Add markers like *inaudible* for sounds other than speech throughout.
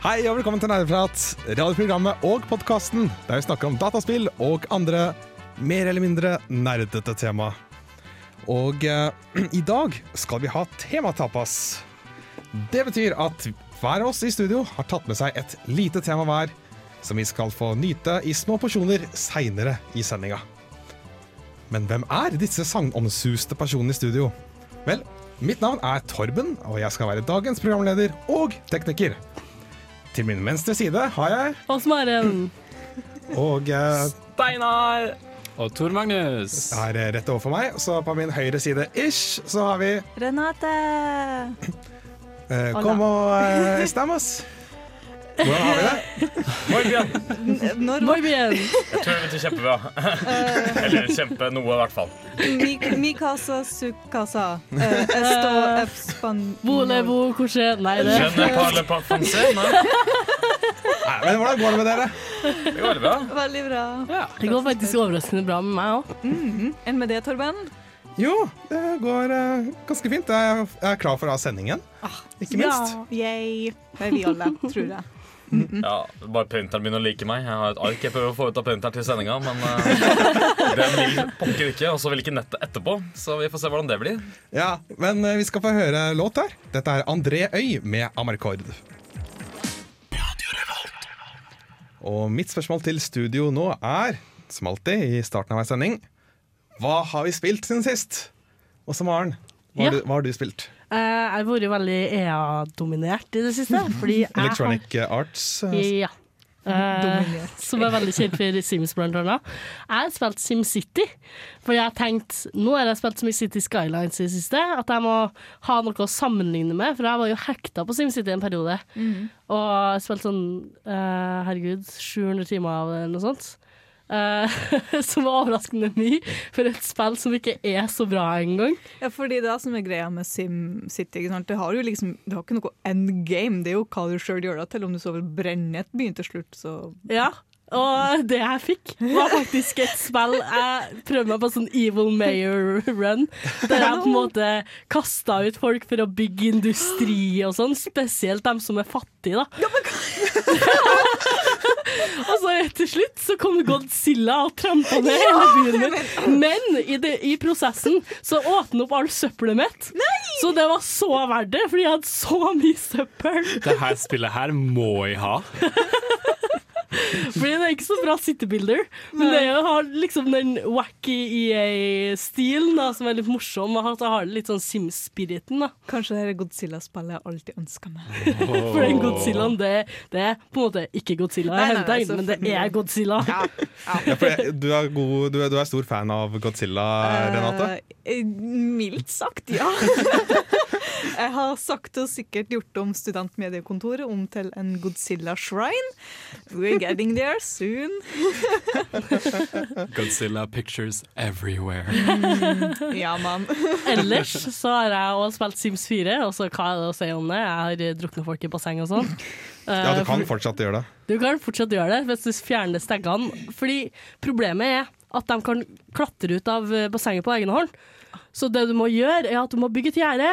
Hei og velkommen til Nerdeprat, radioprogrammet og podkasten der vi snakker om dataspill og andre mer eller mindre nerdete tema. Og eh, *clears throat* i dag skal vi ha tematapas. Det betyr at hver av oss i studio har tatt med seg et lite tema hver, som vi skal få nyte i små porsjoner seinere i sendinga. Men hvem er disse sagnomsuste personene i studio? Vel, mitt navn er Torben, og jeg skal være dagens programleder og tekniker. Til min venstre side har jeg Og Maren. Og eh, Steinar! Og Tor Magnus. er rett overfor meg, så på min høyre side ish, så har vi Renate! eh, Como eh, estamos? Hvordan har vi det? Moi bien. Når Muy bien. Jeg tror det betyr kjempebra. Eller kjempe noe, i hvert fall. mi, mi casa, su casa. Eh, esto espan... Volevo, couché Nei, det Je ne parle pas français, nei. *laughs* Nei, men hvordan går det med dere? Det går bra. Veldig bra. Det går faktisk overraskende bra med meg òg. Enn med det, Torben? Jo, det går uh, ganske fint. Jeg er klar for å ha sendingen, ikke minst. Yay. Det er vi alle, tror jeg. Ja, Bare printeren begynner å like meg. Jeg har et ark jeg prøver å få ut av printeren til sendinga, men uh, *laughs* den vil pokker ikke. Og så vil ikke nettet etterpå, så vi får se hvordan det blir. Ja, Men eh, vi skal få høre låt her. Dette er André Øy med Amarkord. Og mitt spørsmål til studio nå er, som alltid i starten av hver sending, hva har vi spilt siden sist? Og så Maren, hva, Ja. hva har du spilt? Eh, jeg har vært veldig EA-dominert i det siste. *laughs* Fordi jeg har- Electronic Arts? eh, Ja. Uh, som er veldig kjent for Sims, blant annet. Jeg har spilt SimCity, for jeg har tenkt Nå har jeg spilt så mye City Skylines i det siste at jeg må ha noe å sammenligne med, for jeg var jo hekta på SimCity en periode. Og jeg spilte sånn, uh, herregud, 700 timer av det, eller noe sånt. Eh, *laughs* som var overraskende mye for et spill som ikke er så bra engang. Ja, fordi det som er greia med SimCity, det har jo liksom Det har ikke noe endgame. Det er jo hva du sjøl gjør det til. Om du så vil brenne et byen til slutt, så Ja, og det jeg fikk, var faktisk et spill Jeg prøvde meg på sånn Evil Mayor run, der jeg på en måte kasta ut folk for å bygge industri og sånn, spesielt dem som er fattige, da. *laughs* og så til slutt så kom Godzilla og trampa ned hele byen min. Men i, det, i prosessen så åpna opp all søppelet mitt. Så det var så verdt det, fordi jeg hadde så mye søppel. Det her spillet her må jeg ha. Fordi det er ikke så bra citybuilder, men det har liksom den wacky EA-stilen da, som er litt morsom, og så har det litt sånn Sims-spiriten. da. kanskje det Godzilla-spillet jeg alltid ønska meg. *laughs* For den Godzillaen, det, det er på en måte ikke Godzilla, Nei, nei, nei, men det er Godzilla. Ja, for jeg- du, er god, du, er, du er stor fan av Godzilla, Renate? Uh, mildt sagt, ja. *laughs* Jeg har sakte og sikkert gjort om studentmediekontoret om til en Godzilla-shrine. We're getting there soon. Godzilla pictures everywhere. Ja, mann. Ellers så har jeg også spilt Sims 4, og så hva er det å si om det? Jeg har drukna folk i basseng og sånn. Ja, du Eh, kan fortsatt gjøre det. Du kan fortsatt gjøre det hvis du fjerner steggene. Fordi problemet er at de kan klatre ut av bassenget på egen hånd. Så det du må gjøre, er at du må bygge et gjerde.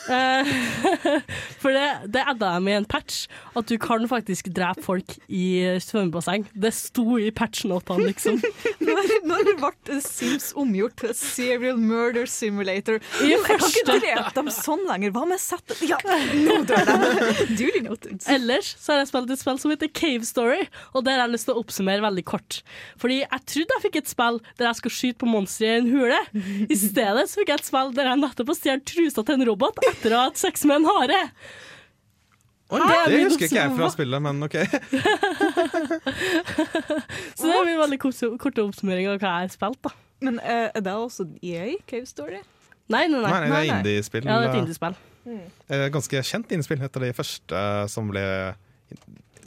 *laughs* For det, det adda jeg med en patch, at du kan faktisk drepe folk i svømmebasseng. Det sto i patchnotene, liksom. *laughs* Når, når ble Sims omgjort til Serial Murder Simulator? I Jeg kan ikke drepe dem sånn lenger. Hva med sett Ja, nå dør de! *laughs* Ellers så har jeg spilt et spill som heter Cave Story, og der har jeg lyst til å oppsummere veldig kort. Fordi jeg trodde jeg fikk et spill der jeg skulle skyte på monstre i en hule. I stedet så fikk jeg et spill der jeg nettopp stjålet trusa til en robot etter å ha hatt sex med en hare. Oi, Det det husker ikke jeg fra spillet, men OK. *laughs* Så det er min veldig korte oppsummering av hva jeg har spilt. da. Men uh, er det også EA, Cave Story? Nei, nei, Nei, nei. nei, det er indiespill. Ja, det er et indiespill. Mm. Ganske kjent indiespill. etter av de første som ble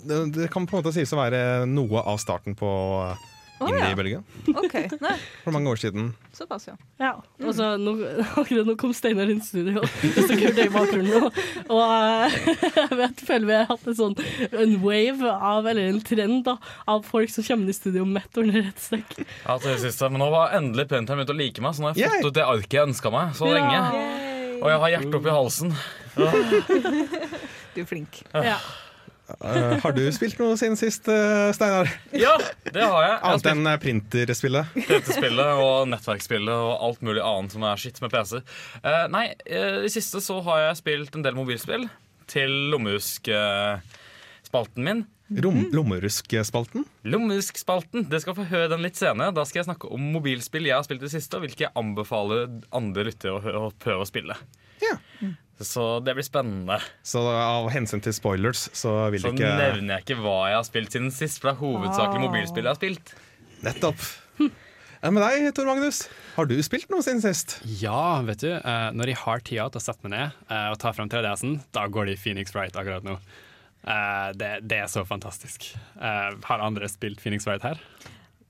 det, det kan på en måte sies å være noe av starten på Å, ja. i Belgia. Okay. *laughs* For mange år siden. såpass, ja. Ja, altså, nå, akkurat nå kom Steinar inn i studio, *laughs* det kult det i bakgrunnen. Og, og eh, *laughs* jeg vet, føler vi har hatt en sånn en wave av, eller en trend da, av folk som kommer inn i studio Mett under et stykk. Ja, til det siste. Men nå var endelig Printeren begynt å like meg, så nå har jeg Yay! fått ut det arket jeg ønska meg så lenge. Og jeg har hjertet oppi halsen. Du er flink. Ja. Eh, har du spilt noe siden sist, eh, Steinar? Ja, det har jeg. Jeg Annet enn printerspillet? printerspillet? Og nettverksspillet og alt mulig annet som er skitt med PC. Uh, nei, eh, i siste så har jeg spilt en del mobilspill til lommehuskspalten min. Rom, lommeruskspalten? Lommeruskspalten. Lommehusk-spalten. Skal få høre den litt senere. Da skal jeg snakke om mobilspill jeg har spilt i det siste, og hvilke jeg anbefaler andre lyttere å, å prøve å spille. Så det blir spennende. Så av hensyn til spoilers, så vil Så ikke nevner jeg ikke hva jeg har spilt siden sist, for det er hovedsakelig Ah. mobilspill jeg har spilt. Nettopp. Ja, med deg, Tor Magnus, har du spilt noe siden sist? Ja, vet du. eh, når jeg har tida til å sette meg ned eh, og ta fram 3DS-en, da går det i Phoenix Wright akkurat nå. Eh, det, det er så fantastisk. Eh, har andre spilt Phoenix Wright her?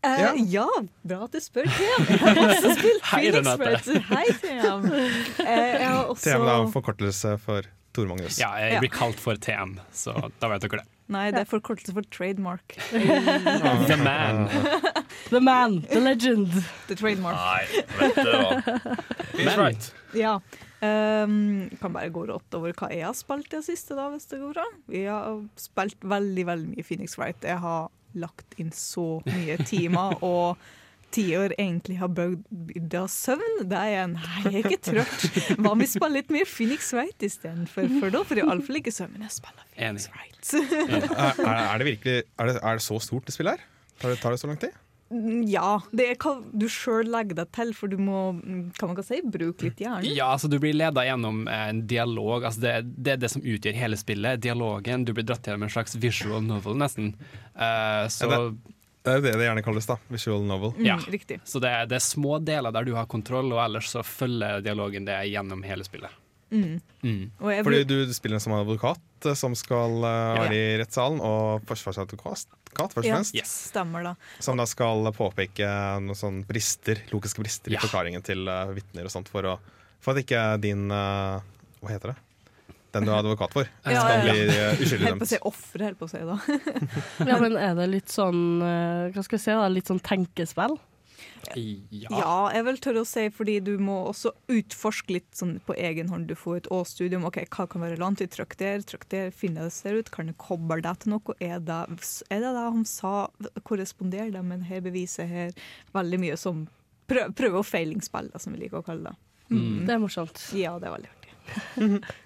Eh, Ja. ja. bra at du spør, Thea. *laughs* Jeg har også spilt Hei, Phoenix Renate. Wright. Hei, Thea. Uh, også TM er en forkortelse for Tor Magnus. Ja, jeg blir kalt for TM, så da vet dere det. Nei, det er forkortelse for trademark. *laughs* The Man. *laughs* The man, the legend. The trademark. Nei, vet du hva. Men- Ja. Um, kan bare gå rått over hva jeg har spilt i det siste, da, hvis det går bra. Vi har spilt veldig veldig mye Phoenix Wright. Jeg har lagt inn så mye timer, *laughs* og tiår egentlig har bøyd av søvn. Det er jeg nei, jeg er ikke trøtt. Hva om vi spiller litt mer Phoenix Wright istedenfor? For da får jeg iallfall ikke søvn. Jeg spiller Phoenix Enig. Wright. *laughs* Er, er det virkelig er det, er det så stort det spillet her? Tar det, tar det så lang tid? Mm, Ja, det er hva du sjøl legger deg til, for du må kan man kan si, bruke litt hjernen. Ja, altså Du blir leda gjennom en dialog. Altså det, det er det som utgjør hele spillet. Dialogen. Du blir dratt gjennom en slags visual novel, nesten. Uh, så Ja, Det er jo det det gjerne kalles, da. Visual novel. Mm, Ja. Riktig. så det, er- det er små deler der du har kontroll, og ellers så følger dialogen det gjennom hele spillet. Mm. Mm. Og jeg Fordi du spiller som advokat eh, som skal uh, være i rettssalen, og forsvarsadvokat først og Ja. fremst, Yes. Stemmer, da. som da skal påpeke noen sånne brister, logiske brister Ja. i forklaringen til uh, vitner og sånt, for, å, for at ikke din uh, Hva heter det? Den du er advokat for, Ja, skal ja, ja. bli uh, uskyldig Helt si dømt. ofre, helt på å si da. *laughs* Ja, men er det litt sånn eh, Hva skal jeg si, da? Litt sånn tenkespill? Ja. Ja, jeg vil tørre å si, fordi du må også utforske litt sånn på egen hånd. Du får et årsstudium. ok, Hva kan være relevant? Vi Trykk der, trykk der, finner det ser ut. Kan du koble det til noe? Er det er det, det han sa? Korresponderer det med dette beviset her? Veldig mye som prøv, prøve- og feilingspill, som vi liker å kalle det. Mm. Det er morsomt. Ja, det er veldig artig. *laughs* *laughs*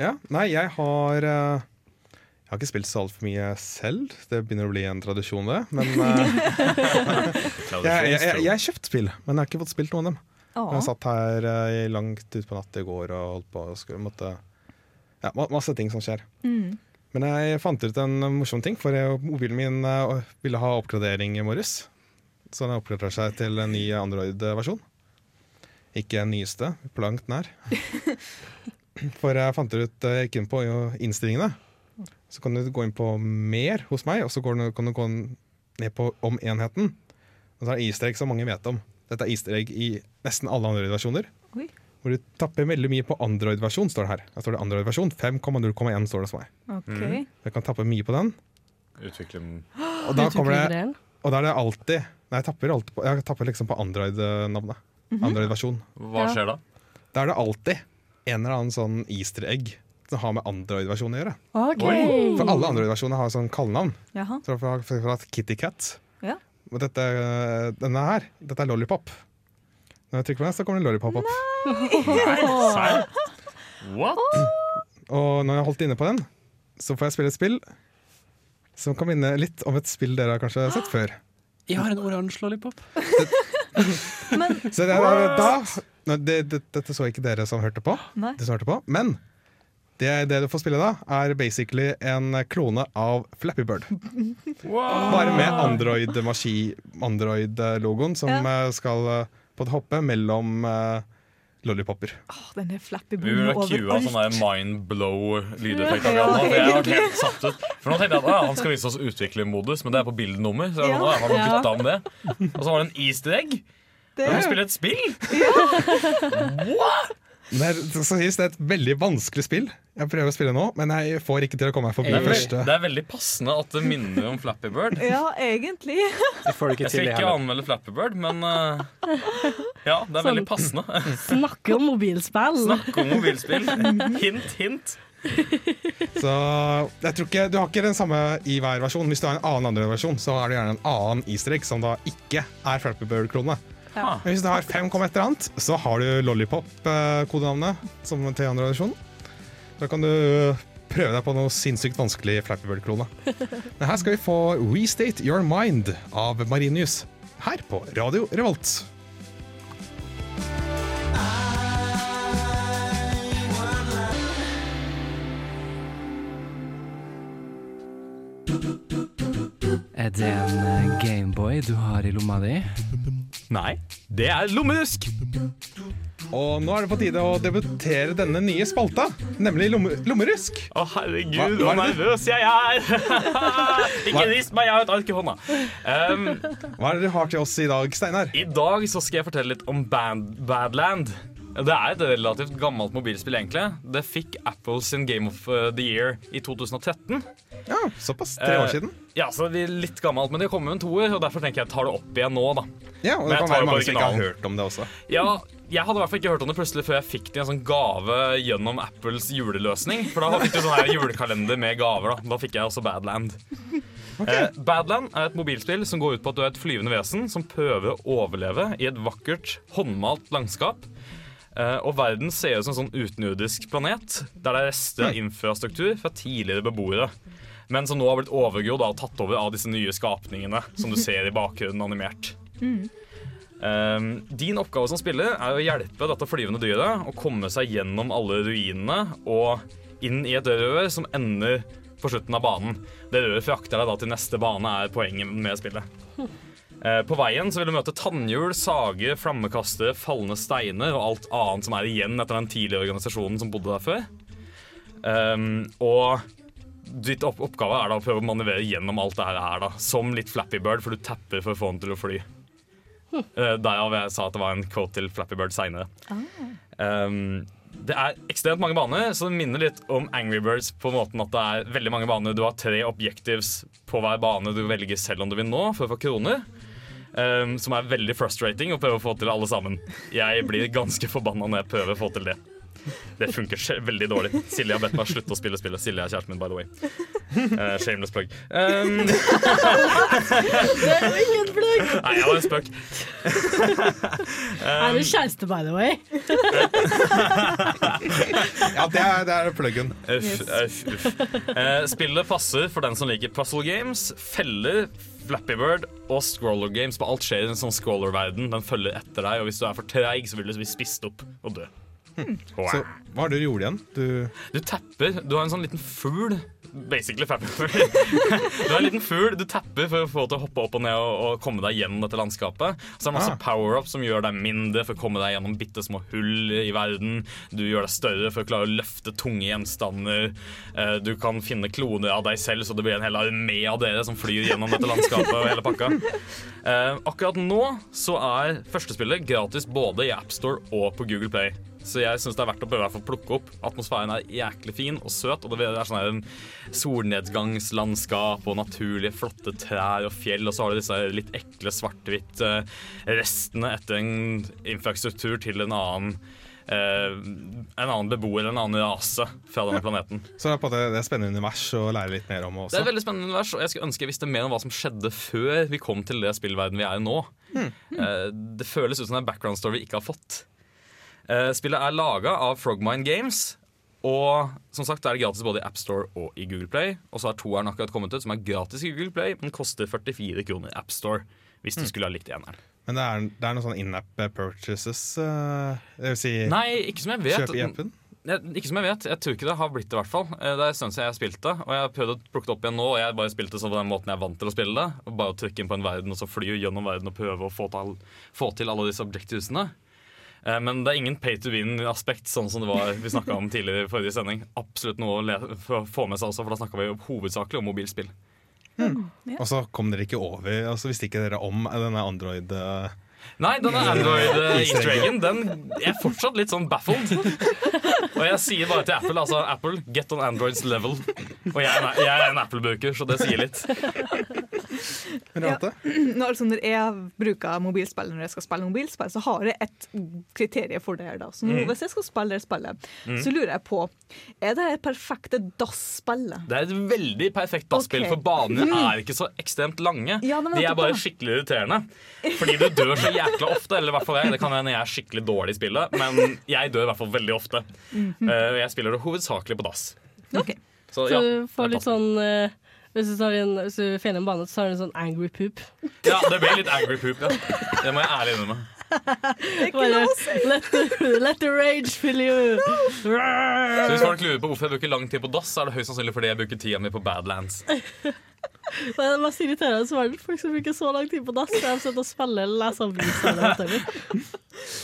Ja, nei, jeg har eh, Jeg har ikke spilt så altfor mye selv. Det begynner å bli en tradisjon, det. Men *laughs* uh, jeg, jeg, jeg, jeg kjøpt spill, men jeg har ikke fått spilt noen av dem. Ja. Jeg satt her uh, i langt utpå natt i går og holdt på og skulle måtte Ja, masse ting som skjer. Mm. Men jeg fant ut en morsom ting, for jeg, mobilen min uh, ville ha oppgradering i morges. Så den oppgraderer seg til en ny Android-versjon. Ikke den nyeste, på langt nær. *laughs* For jeg fant ut Jeg gikk inn på innstillingene. Så kan du gå inn på mer hos meg, og så går du, kan du gå ned på om enheten. Og så er det easter egg som mange vet om. Dette er easter egg i nesten alle Android-versjoner. Oi. Hvor du tapper veldig mye på Android-versjon, står det her. Her står det Android-versjon 5,0,1 står det hos meg. OK. Jeg kan tappe mye på den. Utvikle *gasps* Og da, kommer det, og da er det alltid Nei, jeg tapper, alltid på, jeg tapper liksom på Android-navnet. Android-versjon. Hva skjer da? Da er det alltid en eller annen sånn easter egg som har med Android-versjonen å gjøre. Okay. For alle Android-versjoner har sånn kallenavn. Jaha. Så for at Kitty Cat. Ja. Og dette, denne her, dette er Lollipop. Når jeg trykker på den, så kommer det Lollipop opp. What? Og når jeg har holdt inne på den, så får jeg spille et spill som kan minne litt om et spill dere har kanskje sett før. Jeg har en oransje lollipop. Så det er da det, det, Dette så ikke dere som hørte på, Nei. de som hørte på men det, det du får spille da, er basically en klone av Flappy Bird. Bare med Android-logoen, som Ja. eh, skal eh, på et hoppe mellom lollipoper. lollipopper. Åh, flappy er Flappy Vi burde cua sånn overalt. der mind blow-lydeffekt. Ja, nå, for nå tenkte jeg at ah, han skal vise oss utviklermodus, men det er på bildenummer. Så jeg, Ja. ah, har han Ja. bytta om det? Og så var det en easter egg. Det Kan spiller spille et spill? Ja. er, det skal sies, det er et veldig vanskelig spill. Jeg prøver å spille nå, men jeg får ikke til å komme meg forbi Det er, det første. det er veldig passende at det minner om Flappy Bird. Ja, egentlig. *laughs* Det får ikke Jeg skal ikke anmelde Flappy Bird, men uh, ja, det er veldig passende. *laughs* Snakke om mobilspill. Snakke om mobilspill. Hint, hint. Så jeg tror ikke, Du har ikke den samme i hver versjon. Hvis du har en annen andre versjon, så er det gjerne en annen easter egg som da ikke er Flappy Bird-klone. Ja. Hvis du har 5, et eller annet, så har du Lollipop-kodenavnet som til andre versjon. Da kan du prøve deg på noe sinnssykt vanskelig Flappy Bird-klone. *laughs* Men her skal vi få Restate Your Mind av Marinius her på Radio Revolt. Er det en eh, Gameboy du har i lomma di? Nei, det er lommerusk. Og nå er det på tide å debutere denne nye spalta, nemlig lomme lommerusk. Å, herregud, så er nervøs jeg er! *laughs* Ikke rist meg, jeg har et ark i hånda. Um, Hva er det du har til oss i dag, Steinar? I dag så skal jeg fortelle litt om Band Badland. Det er et relativt gammelt mobilspill, egentlig. Det fikk Apple sin Game of the Year i 2013. Ja, Såpass. Tre år Eh, siden. Ja, så det er litt gammelt, men det kommer jo en toer, og derfor tenker jeg jeg tar det opp igjen nå, da. Ja, og Det kan være mange som ikke har hørt om det også. Ja, jeg hadde i hvert fall ikke hørt om det plutselig før jeg fikk det i en sånn gave gjennom Apples juleløsning. For da fikk du sånn her julekalender med gaver. Da Da fikk jeg også Badland. Eh, Badland er et mobilspill som går ut på at du er et flyvende vesen som prøver å overleve i et vakkert, håndmalt landskap. Eh, og verden ser ut som en sånn utenjordisk planet, der det er rester av infrastruktur fra tidligere beboere. Men som nå har blitt overgrodd og tatt over av disse nye skapningene som du ser i bakgrunnen animert. Um, din oppgave som spiller er å hjelpe dette flyvende dyret å komme seg gjennom alle ruinene og inn i et rør som ender på slutten av banen. Det røret frakter deg da til neste bane, er poenget med spillet. Eh, på veien så vil du møte tannhjul, sager, flammekastere, falne steiner og alt annet som er igjen etter den tidligere organisasjonen som bodde der før. Um, og ditt opp oppgave er da å prøve å manøvrere gjennom alt det her, da, som litt Flappy Bird, for du tapper for å få den til å fly. Uh, Derav jeg sa at det var en quote til Flappy Bird seinere. Um, det er ekstremt mange baner, så det minner litt om Angry Birds på måten at det er veldig mange baner. Du har tre objectives på hver bane du velger selv om du vil nå for å få kroner. Um, som er veldig frustrating å prøve å få til alle sammen. Jeg blir ganske forbanna når jeg prøver å få til det. Det funker veldig dårlig. Silje har bedt meg slutte å spille spillet. Silje er kjæresten min, by the way. Uh, shameless plug. Um, *laughs* Det er jo ingen plug! nei, jeg var en spøk. Er du kjæreste, by the way? *laughs* Ja, det er, det er pluggen. Uff, uff, uff. Uh, spillet passer for den som liker puzzle games, feller, Flappy Bird og scroller games. På alt skjer i en sånn scroller-verden. Den følger etter deg, og hvis du er for treig, så vil du bli spist opp og dø. Så hva har du gjort igjen? Du, Du tapper. Du har en sånn liten fugl. Basically Flappy *laughs* du har en liten fugl du tapper for å få til å hoppe opp og ned og, og komme deg gjennom dette landskapet. Så det er masse Ah. power-up som gjør deg mindre for å komme deg gjennom bitte små hull i verden. Du gjør deg større for å klare å løfte tunge gjenstander. Eh, Du kan finne kloner av deg selv, så det blir en hel armé av dere som flyr gjennom dette landskapet og hele pakka. Eh, akkurat nå så er førstespillet gratis både i AppStore og på Google Play. Så jeg syns det er verdt å prøve å plukke opp. Atmosfæren er jæklig fin og søt. Og det er sånn her solnedgangslandskap og naturlige, flotte trær og fjell. Og så har du disse litt ekle svart-hvitt eh, etter en infrastruktur til en annen eh, en annen beboer, en annen rase fra denne planeten. *laughs* så det er på det, det er spennende univers å lære litt mer om Det er et veldig spennende univers, og jeg skulle ønske jeg visste mer om hva som skjedde før vi kom til det spillverden vi er i nå. Eh, det føles ut som en background story vi ikke har fått. Eh, spillet er laga av Frogmine Games. Og som sagt, er det gratis både i AppStore og i Google Play. Og så har toeren akkurat kommet ut, som er gratis i Google Play, men koster 44 kroner i AppStore. Hvis du skulle ha likt eneren. Men det er, det er noen sånne in-app purchases Uh, Det vil si Nei, ikke som jeg vet. kjøp i appen? Ikke som jeg vet. Jeg tror ikke det har blitt det, i hvert fall. Eh, Det er en stund siden jeg har spilt det. Og jeg har prøvd å plukke det opp igjen nå, og jeg bare spilte sånn på den måten jeg er vant til å spille det. Og bare trykke inn på en verden og så fly gjennom verden og prøve å få til, få til alle disse objectivesene. Eh, Men det er ingen pay to win-aspekt, sånn som det var vi snakka om tidligere i forrige sending. Absolutt noe å le få få med seg også, for da snakka vi jo hovedsakelig om mobilspill. Og så kom dere ikke over, og så visste ikke dere om denne Android eh, Nei, denne Android-easter eggen den er fortsatt litt sånn baffled. Og jeg sier bare til Apple altså Apple, get on Androids level. Og jeg er en, jeg er en Apple-bruker, så det sier litt. Renate? *clears throat* Når, altså, når jeg bruker mobilspill når jeg skal spille mobilspill, så har jeg et kriterium for det. her da. Så nå, Hvis jeg skal spille det spillet, så lurer jeg på Er det det perfekte DAS-spillet? Det er et veldig perfekt dasspill, okay. for banene er ikke så ekstremt lange. Ja, De er bare skikkelig irriterende. Fordi du dør så jækla ofte. Eller i hvert fall jeg. Det kan hende jeg er skikkelig dårlig i spillet, men jeg dør i hvert fall veldig ofte. Eh, Og jeg spiller det hovedsakelig på dass. Ok. Så Så du får litt sånn uh, hvis du, en, hvis du feiler en bane, så har du en sånn angry poop. Ja, det blir litt angry poop, ja. Det må jeg ærlig innrømme. *laughs* Bare, let, the, let the rage fill you. Så hvis folk lurer på hvorfor jeg bruker lang tid på dass, så er det høyst sannsynlig fordi jeg bruker tida mi på Badlands. *laughs* *laughs* Det er det mest irriterende som er folk som bruker så lang tid på dass. De sitter og spiller eller leser aviser. Det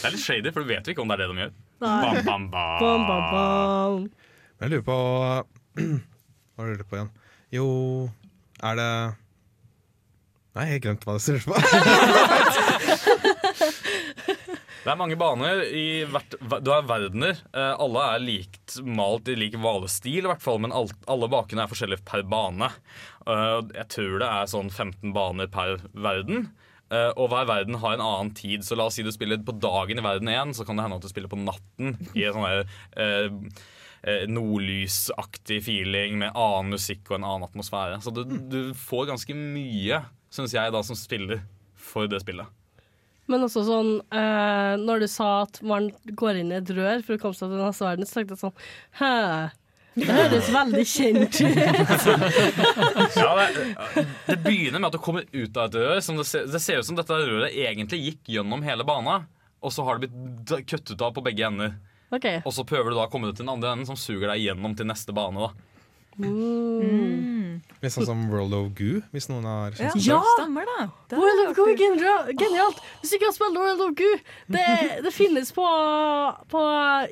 er litt shady, for du vet jo ikke om det er det de gjør. Nei. Bam, bam, bam. Bam, bam, Men Jeg lurer på *clears throat* Hva lurer du på igjen? Jo, er det Nei, jeg glemte hva det står på. Det er mange baner i hvert Du har verdener. Eh, alle er likt malt i lik hvalestil, i men alt, alle bakene er forskjellige per bane. Eh, jeg tror det er sånn 15 baner per verden. Eh, og hver verden har en annen tid, så la oss si du spiller på dagen i verden 1, så kan det hende at du spiller på natten i en sånn eh, nordlysaktig feeling med annen musikk og en annen atmosfære. Så du, du får ganske mye, syns jeg, da som spiller for det spillet. Men også sånn eh, Når du sa at man går inn i et rør for å komme seg til neste verden, så tenkte jeg sånn Hæ? Det høres veldig kjent ut. *laughs* Ja, det, det begynner med at du kommer ut av et rør. Som det, ser, det ser ut som dette røret egentlig gikk gjennom hele bana. Og så har det blitt kuttet av på begge ender. Okay. Og så prøver du da å komme til den andre enden, som suger deg gjennom til neste bane. da Litt sånn som World of Goo, hvis noen har Ja, sett Ja! stemmer det. det World er of Goo er genialt! Hvis du ikke har spilt World of Goo Det, det finnes på, på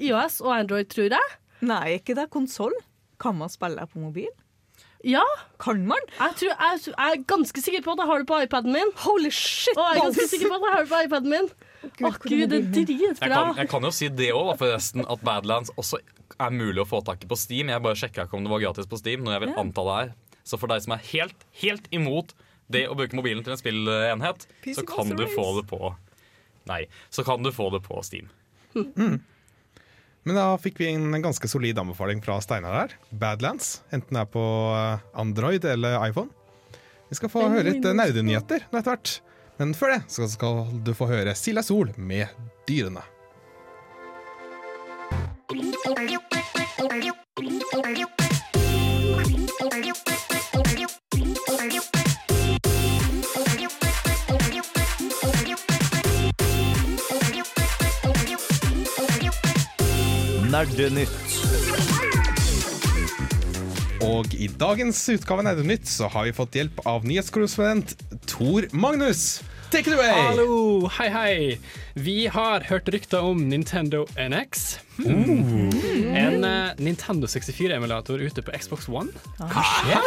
IOS og Android, tror jeg. Nei, ikke det. Konsoll. Kan man spille på mobil? Ja, Kan man? jeg, tror, jeg, jeg er ganske sikker på at jeg har det på iPaden min. Holy shit! Og jeg er ganske sikker på at jeg har det på iPaden min. Å hvor gud, det er dritbra! Jeg kan, jeg kan jo si det òg, forresten, at Badlands også er mulig å få tak i på Steam. Jeg bare sjekka ikke om det var gratis på Steam, når jeg vil anta det er. Så for deg som er helt, helt imot det å bruke mobilen til en spillenhet, PC så kan du få det på Nei, så kan du få det på Steam. Men da fikk vi en ganske solid anbefaling fra Steinar her. Badlands. Enten det er på eh, Android eller iPhone. Vi skal få høre litt nerdenyheter nå etter hvert. Men før det så skal du få høre Silja Sol med Dyrene. Nerdenytt. Og i dagens utgave av Nerdenytt så har vi fått hjelp av nyhetskorrespondent Tor Magnus. Take it away! Hallo, hei hei. Vi har hørt rykter om Nintendo NX. Hmm. En uh, Nintendo 64-emulator ute på Xbox One. Hva skjer?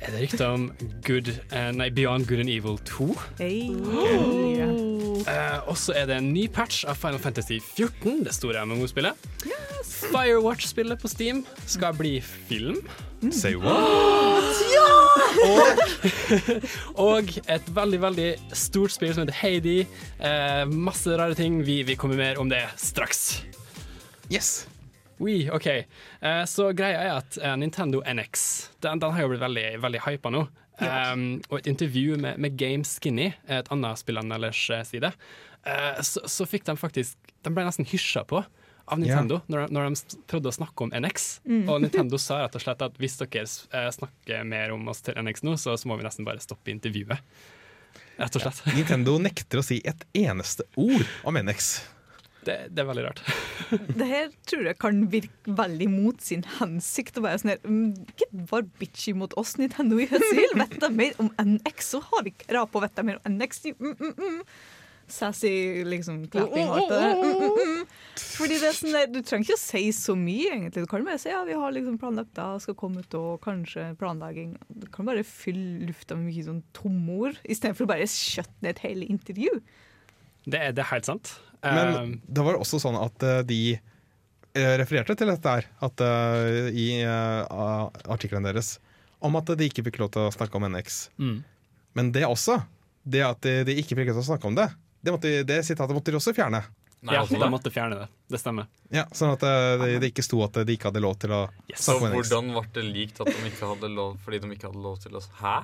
Er det rykter om Good, uh, nei, Beyond Good and Evil 2? hey. Eh, og så er det en ny patch av Final Fantasy 14, det store MMO-spillet. Firewatch-spillet på Steam skal bli film. Say what? *gasps* *laughs* Og et veldig, veldig stort spill som heter Heidi. Eh, masse rare ting. Vi, vi kommer mer om det straks. Yes. Oui, OK. Eh, så greia er at Nintendo NX den, den har jo blitt veldig, veldig hypa nå. Um, og et intervju med, med Game Skinny, et annet spillanmelders eh, side, uh, så, så fikk de faktisk De ble nesten hysja på av Nintendo når, de- når de prøvde å snakke om NX. Og *laughs* Nintendo sa rett og slett at hvis dere eh, snakker mer om oss til NX nå, så, så må vi nesten bare stoppe intervjuet. Rett og slett. Nintendo nekter å si et eneste ord om NX. Det, det er veldig rart. *laughs* Det her tror jeg kan virke veldig mot sin hensikt. Å bare sånn her, mm, Ikke vær bitchy mot oss, Nintendo. Vi vil vite mer om NX, så har vi krav på å vite mer om NX. Mm, mm, mm. sassy liksom klapping. Mm, mm, mm. Fordi det er sånn der, Du trenger ikke å si så mye, egentlig. Du kan bare si ja, vi har liksom planlagt da, skal komme ut og kanskje planlegging. Du kan bare fylle lufta med mye sånn tomord, istedenfor å bare skjøtte ned et hele intervju. Det er, det er helt sant. Men Um, det var også sånn at eh, de eh, refererte til dette her, at eh, i artikkelen deres, om at de ikke fikk lov til å snakke om NX. mm. Men det også, det at de, de ikke fikk lov til å snakke om det, det, måtte, det sitatet måtte de også fjerne. Nei, ja, altså, de måtte fjerne det. Det stemmer. Ja, sånn at eh, det, det ikke sto at de ikke hadde lov til å Yes. Så hvordan ble det likt at de ikke hadde lov fordi de ikke hadde lov til å Hæ?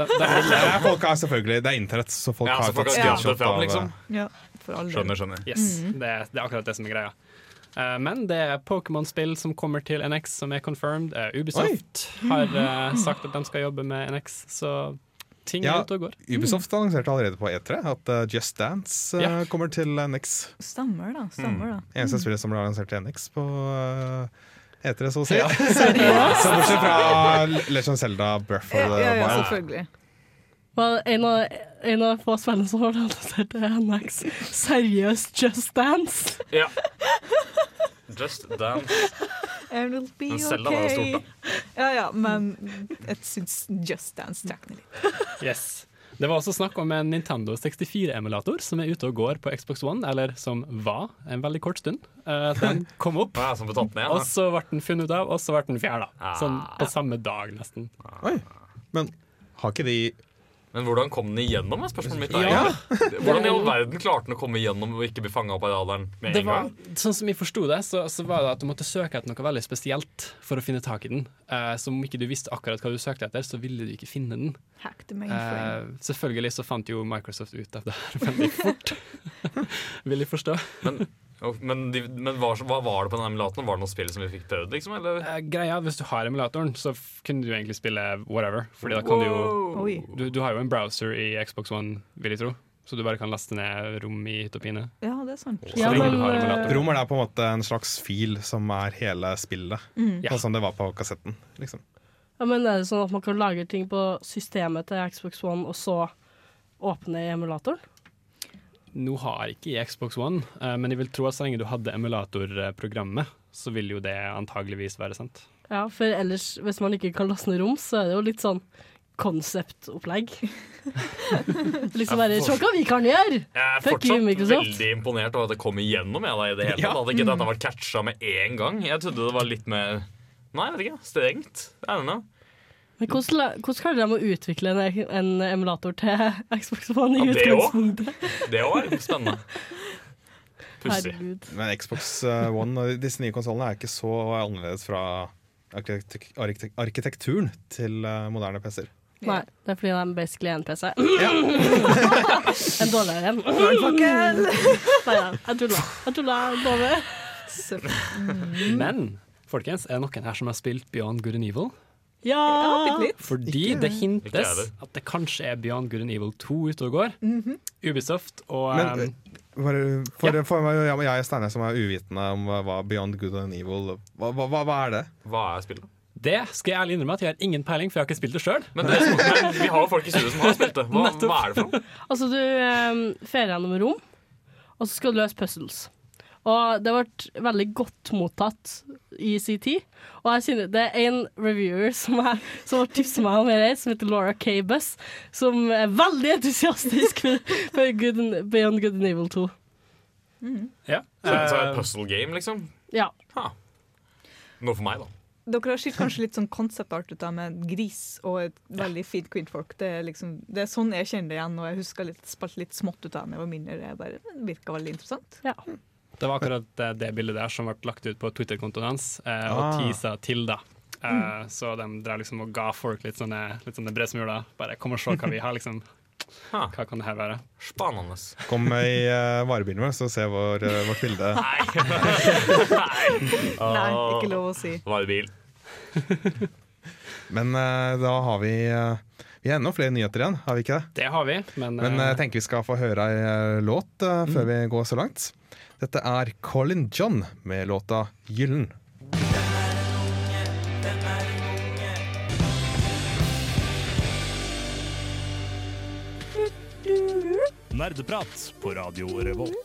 De, de, Det er, folk har selvfølgelig, det er internett, så folk Ja, har så folk fått har screenshot av liksom. Ja, for all. Skjønner, skjønner. yes, det, er- det er akkurat det som er greia. Uh, men det er Pokémon-spill som kommer til NX, som er confirmed. Uh, Ubisoft har uh, sagt at de skal jobbe med NX, så ting Ja. ut og går. Ubisoft annonserte allerede på E3 at uh, Just Dance uh, Ja. kommer til NX. Stemmer da, stemmer da. Eneste spillet som ble annonsert til NX på uh, E3, så å si. *laughs* Så *laughs* bortsett fra Legend of Zelda Breath of Ja, the ja, ja, Wild. selvfølgelig. Well, en av, en av få spillene som ble annonsert NX. Seriøst Just Dance. Ja. Just Dance. And it'll be Men Zelda var jo stort, da. Ja, ja, men jeg syns Just Dance trakk ned litt. Yes. Det var også snakk om en Nintendo 64-emulator som er ute og går på Xbox One, eller som var en veldig kort stund. Eh, den *laughs* kom opp, og så ble den funnet ut av, og så ble den fjerna. Ah. Sånn på samme dag, nesten. Oi. Men har ikke de Men hvordan kom den igjennom, er spørsmålet mitt. Ja. *laughs* Hvordan i all verden klarte den å komme igjennom og ikke bli fanga opp av radaren med Det en var, gang? sånn som jeg forsto det, så, så var det at du måtte søke etter noe veldig spesielt for å finne tak i den. Uh, så om ikke du visste akkurat hva du søkte etter, så ville du ikke finne den. Eh, selvfølgelig så fant jo Microsoft ut av det her *laughs* veldig fort, *laughs* vil jeg forstå. Men, men, de, men hva, hva var det på den emulatoren? Var det noe spill som vi fikk prøvd? liksom? Eller? Uh, greia, Hvis du har emulatoren, så f- kunne du egentlig spille whatever. Fordi da kan du jo du, du har jo en browser i Xbox One, vil jeg tro. Så du bare kan laste ned rom i hytt og pine. Ja, det er sant. Ja, har eh. Rommer er på en måte en slags fil som er hele spillet. mm. Sånn som det var på kassetten. Liksom. Ja, men er det sånn at man kan lagre ting på systemet til Xbox One, og så åpne i emulatoren? Nå har ikke jeg Xbox One, eh, men jeg vil tro at så lenge du hadde emulatorprogrammet, så vil jo det antageligvis være sant. Ja, for ellers, hvis man ikke kan laste ned rom, så er det jo litt sånn konseptopplegg. *laughs* liksom bare Se hva vi kan gjøre! Jeg er Fuck fortsatt veldig imponert over at det kom igjennom. Jeg, da, i det hele Ja. Hadde ikke dette vært catcha med en gang. Jeg trodde det var litt mer Nei, jeg vet ikke. Strengt. I don't know. Men hvordan, hvordan klarer de å utvikle en, en emulator til *laughs* Xbox One i Ja, det også. utgangspunktet? Det òg er spennende. Pussig. Men Xbox eh, One og disse nye konsollene er ikke så annerledes fra arkitek arkitek arkitekturen til eh, moderne PC-er. Nei, det er fordi de basically er en PC. *laughs* en dårligere en. Nei, da, jeg tulla. Jeg tulla. Mm. Men folkens, er det noen her som har spilt Beyond Good and Evil? Ja! Ja. Fordi Ikke- det hintes at det kanskje er Beyond Good and Evil 2 ute og går. Ubisoft og Men, for, For, for, for meg, jeg er Steinar som er uvitende om hva- Beyond Good and Evil Hva, hva, hva, er det? Hva er spillet? Det skal jeg ærlig innrømme at jeg har ingen peiling, for jeg har ikke spilt det sjøl. Men, det, men vi har jo folk i studio som har spilt det. Hva, *laughs* hva er det for noe? Altså, du um, ferier gjennom rom, og så skal du løse puzzles. Og det ble veldig godt mottatt i sin tid. Og jeg synes det er en reviewer som, er, som har tipset meg om det, som heter Laura Cabus, som er veldig entusiastisk for, Good and, Beyond Good and Evil 2. Ja. Så, så er det Eh, et puzzle game, liksom? Ja. Ha. Noe for meg, da. Dere har skilt kanskje litt sånn concept art ut av med en gris og et veldig fint kvinnfolk. Det er, liksom, det er sånn jeg kjenner det igjen, og jeg husker litt, spalt litt smått ut av det da jeg var mindre. Det det virka veldig interessant. ja. Det var akkurat det, det bildet der som ble lagt ut på Twitter-kontoen hans, eh, og Ah. teasa til, da. Eh, Så de drev liksom og ga folk litt sånne, litt sånne bredsmuler. Bare kom og se hva vi har, liksom. *laughs* Ha. Hva kan det her være? Spennende. Kom i uh, varebilen vår, så se vår, uh, vårt bilde. *laughs* Nei, Nei Nei, ikke lov å si. Varebil. *laughs* Men uh, da har vi uh, Vi har enda flere nyheter igjen, har vi ikke det? Det har vi, men, Men eh, jeg tenker vi skal få høre ei eh, låt eh, før vi går så langt. Dette er Colin John med låta 'Gyllen'. Nerdeprat på Radio Revolt.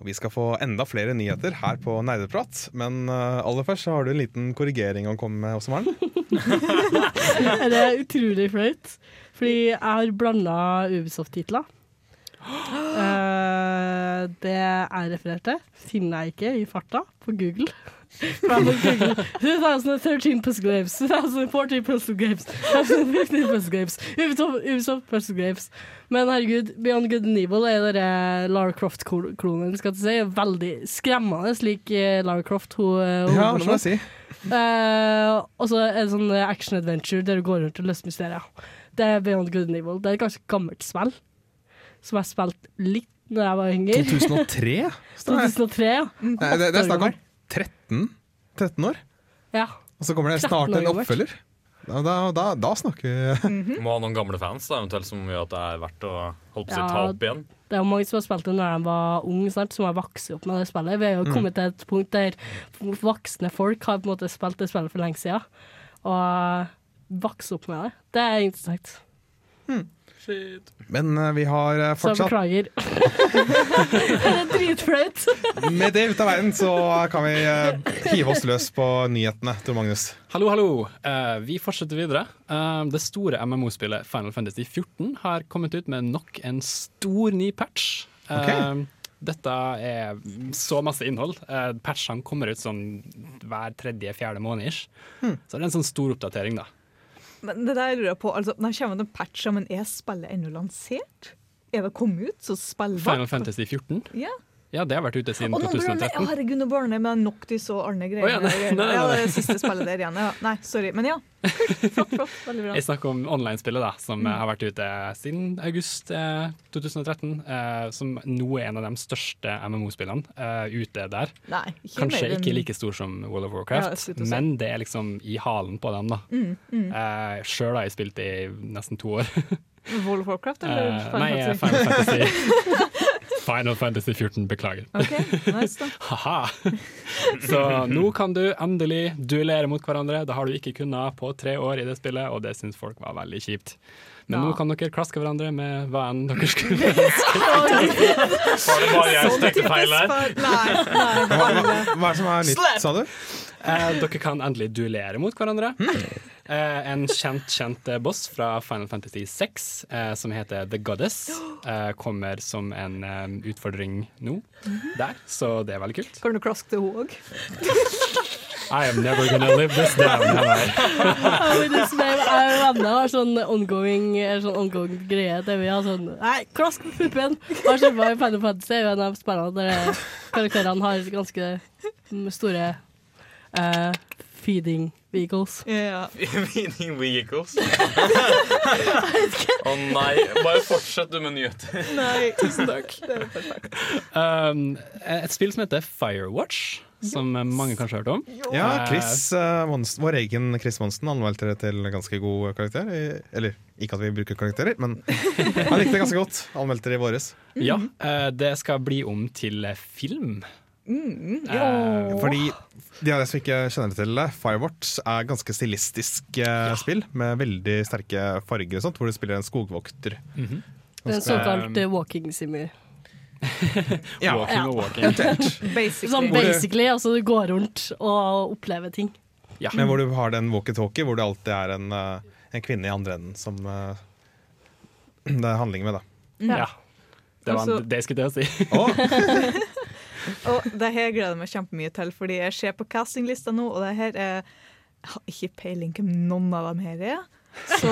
Og Vi skal få enda flere nyheter her på Nerdeprat, men eh, aller først så har du en liten korrigering å komme med, også, Maren. *laughs* *laughs* Det er utrolig flaut, fordi jeg har blanda Ubisoft-titler. Eh, det jeg refererte, finner jeg ikke i farta på Google. *laughs* Google *laughs* 2013 Puzzle Games, 2014 Puzzle Games, 2015 Puzzle Games, Ubisoft, Puzzle Games. Men herregud, Beyond Good and Evil er den Lara Croft-klonen, skal si. Veldig skremmende lik eh, Lara Croft. Hun, eh, hun Ja, hva skal jeg si. Og så er det sånn action-adventure der du går rundt og løser mysterier. Det er Beyond Good and Evil. Det er et ganske gammelt spill, som jeg spilte litt når jeg var yngre. 2003? 2003, *laughs* ja. Nei, det, det er snakk om 13, 13 år, ja. og så kommer det snart en oppfølger. Da, da, da, da snakker vi Må ha noen gamle fans da, eventuelt som gjør at det er verdt å holde på Ja. ta opp igjen. Det er jo mange som har spilt det når de var unge, sant, som har vokst opp med det spillet. Vi har jo kommet til et punkt der voksne folk har på en måte spilt det spillet for lenge siden, og vokst opp med det. Det er interessant. Men uh, vi har Så fortsatt beklager. *laughs* *laughs* klager er dritflaut. *laughs* Med det ute av verden så kan vi uh, hive oss løs på nyhetene, Tor Magnus. Hallo, hallo. Eh, vi fortsetter videre. Eh, det store MMO-spillet Final Fantasy 14 har kommet ut med nok en stor ny patch. Okay. Dette er så masse innhold. Uh, patchene kommer ut sånn hver tredje-fjerde måned. Hmm. Så det er en sånn stor oppdatering, da. Men det der lurer jeg på, altså, Når kommer det en patch, men er spillet ennå lansert? Er det kommet ut, så spillbart? Final Fantasy 14? Ja. Ja, det har vært ute siden Å, nå burde jeg- 2013. Å, herregud, nå barnet med Noctis og Arne greier. Oh, ja, nei, nei, nei, Ja, det er det siste spillet der igjen. Ja. Nei, sorry. Men ja. Flott, flott. Veldig bra. Jeg snakker om online-spillet, da, som Mm. eh, har vært ute siden august eh, 2013. eh, som nå er en av de største MMO-spillene eh, ute der. Nei, ikke Kanskje mer ikke like stor som World of Warcraft, ja, si. men det er liksom i halen på dem, da. Mm, mm. Uh, Sjøl har jeg spilt i nesten to år. World of Warcraft eller Eh, Fantasy? nei? Final Fantasy. *laughs* Final Fantasy 14, beklager. Okay, nice da. *laughs* Haha. Så nå kan du endelig duellere mot hverandre. Det har du ikke kunnet på tre år i det spillet, og det syns folk var veldig kjipt. Men Ja. nå kan dere klaske hverandre med hva enn dere skulle *laughs* Var det bare jeg som tenkte feil nei. Hva, hva, hva er det som er nytt, sa du? Eh, dere kan endelig duellere mot hverandre. Eh, en kjent, kjent eh, boss fra Final Fantasy 6, eh, som heter The Goddess, eh, kommer som en um, utfordring nå der, så det er veldig kult. Kan du klaske til henne òg? I am never gonna live this down. Heller. Jeg og venner har sånn ongoing, er sånn ongoing greie der vi har sånn Nei, klask på puppen! Har kjempa i Final Fantasy, er jo en av spillene der karakterene har ganske store eh, feeding vehicles. Ja. *laughs* Meaning vehicles. *laughs* Å nei, bare fortsett du med nyheter. Nei, *laughs* tusen takk. Det. Um, et spill som heter Firewatch, som mange kanskje har hørt om. Ja, Eh, Chris eh, Monsen, Vår egen Chris Monsen anmeldte det til ganske god karakter. Eller ikke at vi bruker karakterer, men han likte det ganske godt. Anmeldte det i våres. Ja, eh, det skal bli om til film. Mm, Eh, Fordi de av dere som ikke kjenner det til det, Firewatch er ganske stilistisk eh, spill med veldig sterke farger og sånt, hvor du spiller en skogvokter. mhm. En såkalt uh, walking simmer. *laughs* Ja, Walking Ja. og walking. *laughs* Basically. Sånn basically, altså du går rundt og opplever ting. Ja. Men hvor du har den walkietalkie, hvor det alltid er en, en kvinne i andre enden som uh, *clears throat* det er handling med, da. ja. Det var en, det jeg skulle til å si. Å, *laughs* Og det her gleder jeg meg kjempemye til, fordi jeg ser på castinglista nå, og det her er Jeg har ikke peiling hvem noen av dem her er. Så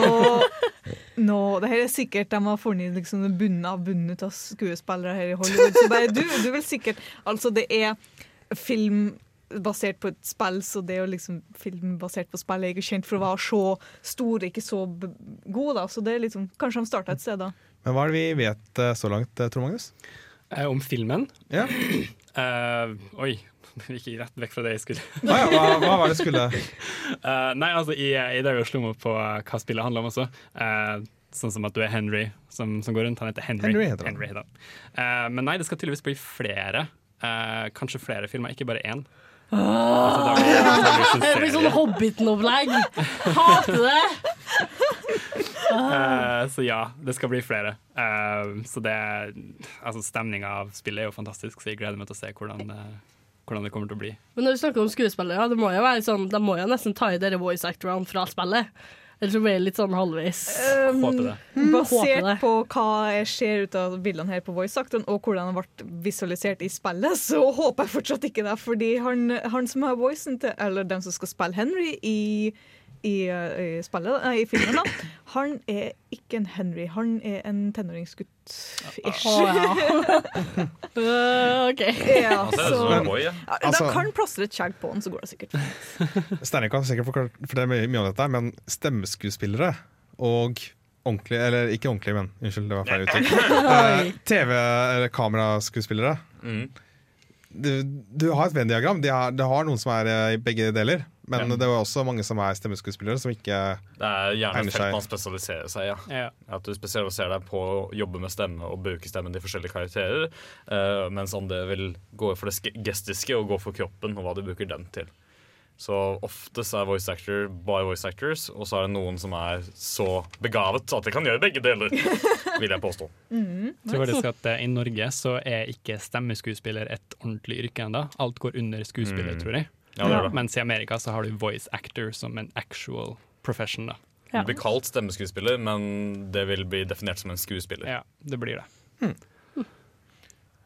nå, det her er sikkert de har funnet liksom bunnen av bunnen av skuespillere her i Hollywood. Så bare du, du vil sikkert Altså, det er film basert på et spill, så det er jo liksom film basert på spill er ikke kjent for å være så stor, ikke så god, da. Så det er liksom Kanskje de starta et sted, da. men hva er det vi vet eh, så langt, eh, Tor Magnus? Eh, om filmen. Ja. Eh, oi, *laughs* gikk rett vekk fra det jeg skulle. Ah, ja, hva, hva var det skulle uh, *laughs* nei, altså, i, i dag slo meg på eh, hva spillet handler om også. Uh, sånn som at du er Henry som, som går rundt. Han heter Henry. Henry heter han. heter han. Eh, men nei, det skal tydeligvis bli flere. Eh, kanskje flere filmer, ikke bare én. Altså, det en *laughs* Det blir sånn. Hobbiten-opplegg. Hater det! Eh, så ja, det skal bli flere. Uh, så det Altså, stemninga av spillet er jo fantastisk, så jeg gleder meg til å se hvordan, uh, hvordan det kommer til å bli. Men når du snakker om skuespillere, det må jo være sånn, de må jo nesten ta i dere voice actorene fra spillet. Eller så blir det litt sånn halvveis. Um, Håper det. Håper Basert det. på hva jeg ser ut av bildene her på voice-actoren, og hvordan det ble visualisert i spillet, så håper jeg fortsatt ikke det. Fordi han, han som har voicen til Eller den som skal spille Henry i, i, uh, i spillet, nei, i filmen, da, han er ikke en Henry. Han er en tenåringsgutt. Ish. Øh, *laughs* OK. Ja, Han ser ut så en boy, ja. ja, Altså- kan plastre et skjegg på han, så går det sikkert. *laughs* Steinar kan sikkert forklare for det er mye, mye om dette, men stemmeskuespillere og ordentlig Eller ikke ordentlig, men unnskyld, det var feil uttrykk. *laughs* Eh, TV- eller kameraskuespillere. Mm. Du, du har et Venn-diagram. De har, det har noen som er eh, i begge deler. Men Ja. det er også mange som er stemmeskuespillere, som ikke Det er gjerne et felt man spesialiserer seg i. Ja. Ja. At du spesialiserer deg på å jobbe med stemme og bruke stemmen til forskjellige karakterer. Uh, mens andre vil gå for det gestiske og gå for kroppen og hva du bruker den til. Så oftest er voice actor bare voice actors, og så er det noen som er så begavet at de kan gjøre begge deler, *laughs* vil jeg påstå. Mm, tror faktisk at eh, I Norge så er ikke stemmeskuespiller et ordentlig yrke ennå. Alt går under skuespiller, Mm. tror jeg. Ja, det det. Mens i Amerika så har du voice actor som en actual profession. da. Ja. Det blir kalt stemmeskuespiller, men det vil bli definert som en skuespiller. Ja, det blir det.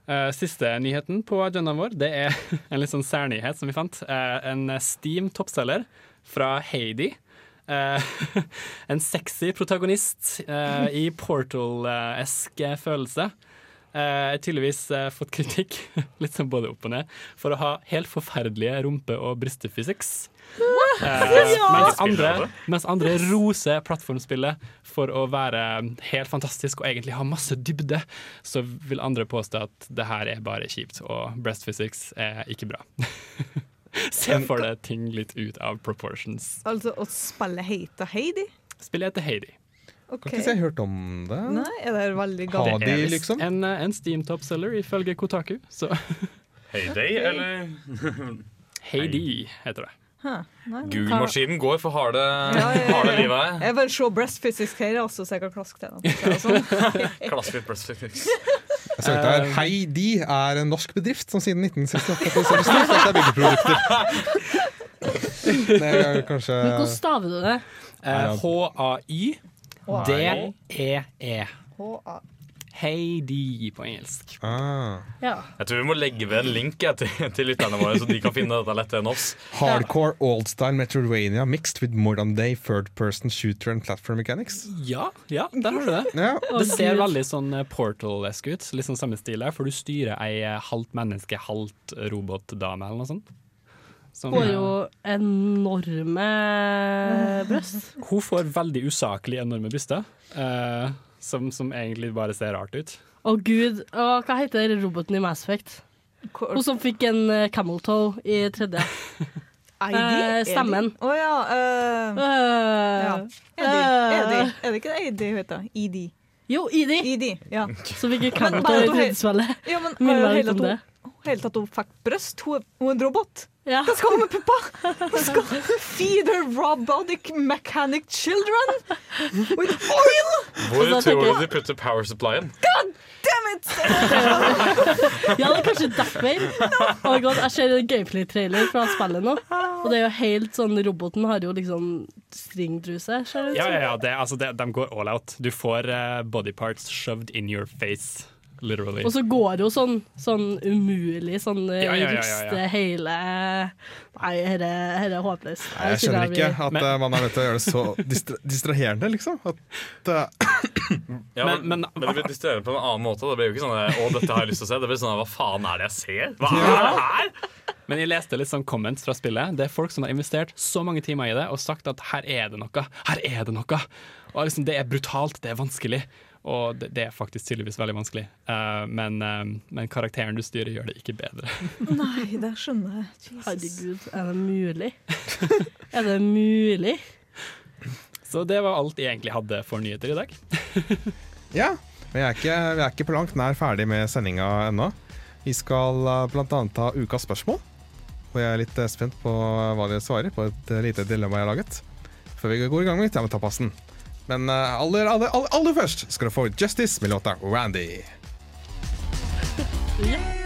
Eh, siste nyheten på agendaen vår Det er *laughs* en litt sånn særnyhet som vi fant. Uh, en Steam toppselger fra Heidi. Uh, *laughs* en sexy protagonist eh, i Portal-esk følelse. Eh, tydeligvis eh, fått kritikk, *laughs* litt sånn både opp og ned, for å ha helt forferdelige rumpe- og brystefysiks. Eh, mens, andre, mens andre roser plattformspillet for å være helt fantastisk og egentlig ha masse dybde, så vil andre påstå at det her er bare kjipt, og breast physics er ikke bra. *laughs* Se for deg ting litt ut av proportions. Altså å spille heter Heidi? Spillet heter Heidi. OK. Kan ikke si jeg har hørt om det. Nei, er det veldig galt gammelt? Det er liksom? En, eh, en Steam topseller ifølge Kotaku, så *laughs* Heyday, eller? *laughs* Heyday heter det. Google-maskinen går for harde, Ja, ja, ja, harde livet her. Jeg vil se breast physics her også, så jeg kan klaske til den. Sånn. *laughs* breast physics. Jeg. Eh, Heidi er en norsk bedrift som siden 1968 produserer stort sett er byggeprodukter. Det er kanskje Men hvordan staver du det? Eh, H-a-y-d-e-e. H-A. Heidi på engelsk. ah. Ja. Jeg tror vi må legge ved en link til, til lytterne våre, så de kan finne dette lettere enn oss. Hardcore old-style Metroidvania mixed with modern day third person shooter and platform mechanics. Ja, ja, der har du det. Ja. Det ser veldig sånn eh, Portal-esk ut. Litt sånn samme stil der, for du styrer ei eh, halvt menneske, halvt robotdame eller noe sånt. Som, eh, jo enorme bryst. hun får veldig usaklig enorme bryster, uh, som, som egentlig bare ser rart ut. Å gud, oh, hva heter roboten i Mass Effect? Hun som fikk en eh, camel toe i tredje. *laughs* ID? Eh, stemmen. Å ja. Uh, uh, ja. Eddie. Er det ikke det hun heter? ID. Jo, E.D. ID, ja. som fikk en camel toe i tredje spillet. ja men Minner meg litt om det. Hele tatt hun fikk brøst. Hun, er- hun er en robot. Ja. Hva skal hun med puppa? Hun skal feed her robotic mechanic children with oil! Hvor Og tror du de putter power supplyen? Damn it! *laughs* Ja, det er kanskje derfor. Oh God, jeg ser en gameplay-trailer fra spillet nå, og det er jo helt sånn Roboten har jo liksom stringtruse, Ja, ja, ja, det, altså, det, de går all out. Du får uh, body parts shoved in your face, literally. Og så går det jo sånn, sånn umulig, sånn eh, Ja, ja, ja, ja, ja. riste hele Nei, dette er håpløst. Nei, jeg skjønner ikke at Men- eh, man er nødt til å gjøre det så distra distraherende, liksom. At uh, Ja, Men- men, men- men, det blir distraherende på en annen måte. Det blir jo ikke sånn 'Å, dette har jeg lyst til å se'. Det blir sånn Hva faen er det jeg ser? Hva er det her? Men jeg leste litt sånn comments fra spillet. Det er folk som har investert så mange timer i det og sagt at her er det noe. Her er det noe. Og liksom, det er brutalt, det er vanskelig. Og det, det er faktisk tydeligvis veldig vanskelig. Uh, men, uh, men karakteren du styrer, gjør det ikke bedre. *laughs* Nei, det skjønner jeg. Jesus. Herregud, er det mulig? *laughs* er det mulig? Så det var alt jeg egentlig hadde for nyheter i dag. *laughs* ja. vi er ikke, vi er ikke på langt nær ferdig med sendinga ennå. Vi skal bl.a. blant annet ha ukas spørsmål. Og jeg er litt eh, spent på hva dere svarer på et eh, lite dilemma jeg har laget. Før vi går i gang med Tapassen. Men eh, aller, aller, aller, aller først skal du få Justice med låta Randy. *laughs*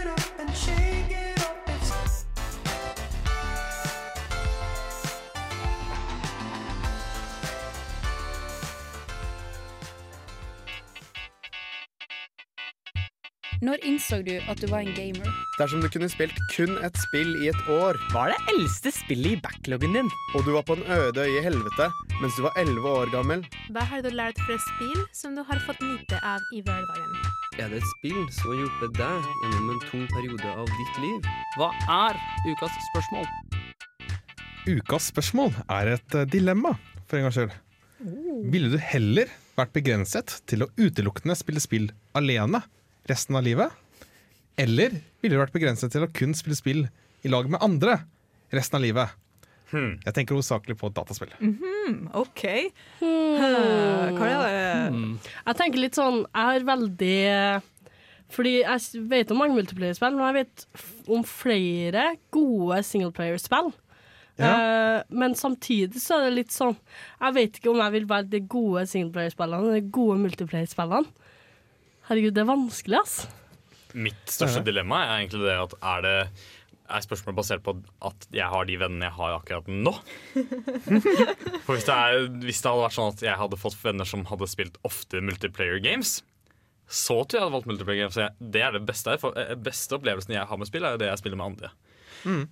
Når innså du at du var en gamer? Dersom du kunne spilt kun et spill i et år Hva er det eldste spillet i backloggen din? Og du var på en øde øye i helvete mens du var 11 år gammel Hva har du lært fra spill som du har fått nyte av i hverdagen? Er det et spill som har hjulpet deg gjennom en tung periode av ditt liv? Hva er ukas spørsmål? Ukas spørsmål er et eh, dilemma, for en gangs skyld. Ville du heller vært begrenset til å utelukkende spille spill alene resten av livet? Eller ville du vært begrenset til å kun spille spill i lag med andre resten av livet? Jeg tenker hovedsakelig på dataspill. Mhm, OK. Hmm. Hva er det? Jeg tenker litt sånn Jeg har veldig Fordi jeg vet om mange multiplayer-spill, men jeg vet om flere gode singleplayer-spill. Uh, men samtidig så er det litt sånn Jeg vet ikke om jeg vil være de gode singleplayer-spillene eller de gode multiplayer-spillene. Herregud, det er vanskelig, ass. Mitt største dilemma er egentlig det at er det er spørsmålet basert på at jeg har de vennene jeg har akkurat nå? *laughs* For hvis det, er, hvis det hadde vært sånn at jeg hadde fått venner som hadde spilt ofte multiplayer games, så tror jeg jeg hadde valgt multiplayer games. Jeg- Det er det beste, for, eh, beste opplevelsen jeg har med spill, er jo det jeg spiller med andre.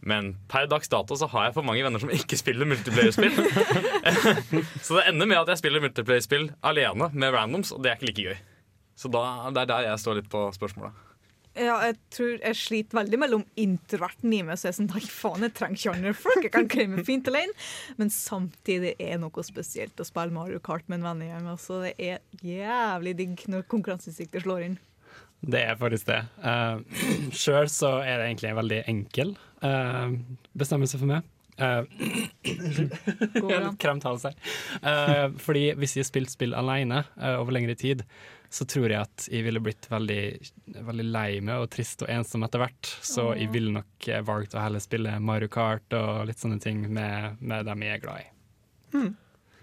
Men per dags dato så har jeg for mange venner som ikke spiller multiplayer-spill. *laughs* *laughs* så det ender med at jeg spiller multiplayer-spill alene med randoms, og det er ikke like gøy. Så da, det er der jeg står litt på spørsmålet. Ja, jeg tror jeg sliter veldig mellom introverten i meg, så jeg er sånn Nei, faen, jeg trenger ikke andre folk. Jeg kan klemme fint alene. Men samtidig er det noe spesielt å spille Mario Kart med en vennegjeng. Altså, det er jævlig digg når konkurranseinstinktet slår inn. Det er faktisk det. Uh, Sjøl så er det egentlig en veldig enkel uh, bestemmelse for meg. Uh, kremt hals her. Eh, fordi hvis jeg har spilt spill alene uh, over lengre tid, så tror jeg at jeg ville blitt veldig, veldig lei meg og trist og ensom etter hvert. Så jeg ville nok eh, valgt å heller spille Mario Kart og litt sånne ting med, med dem jeg er glad i.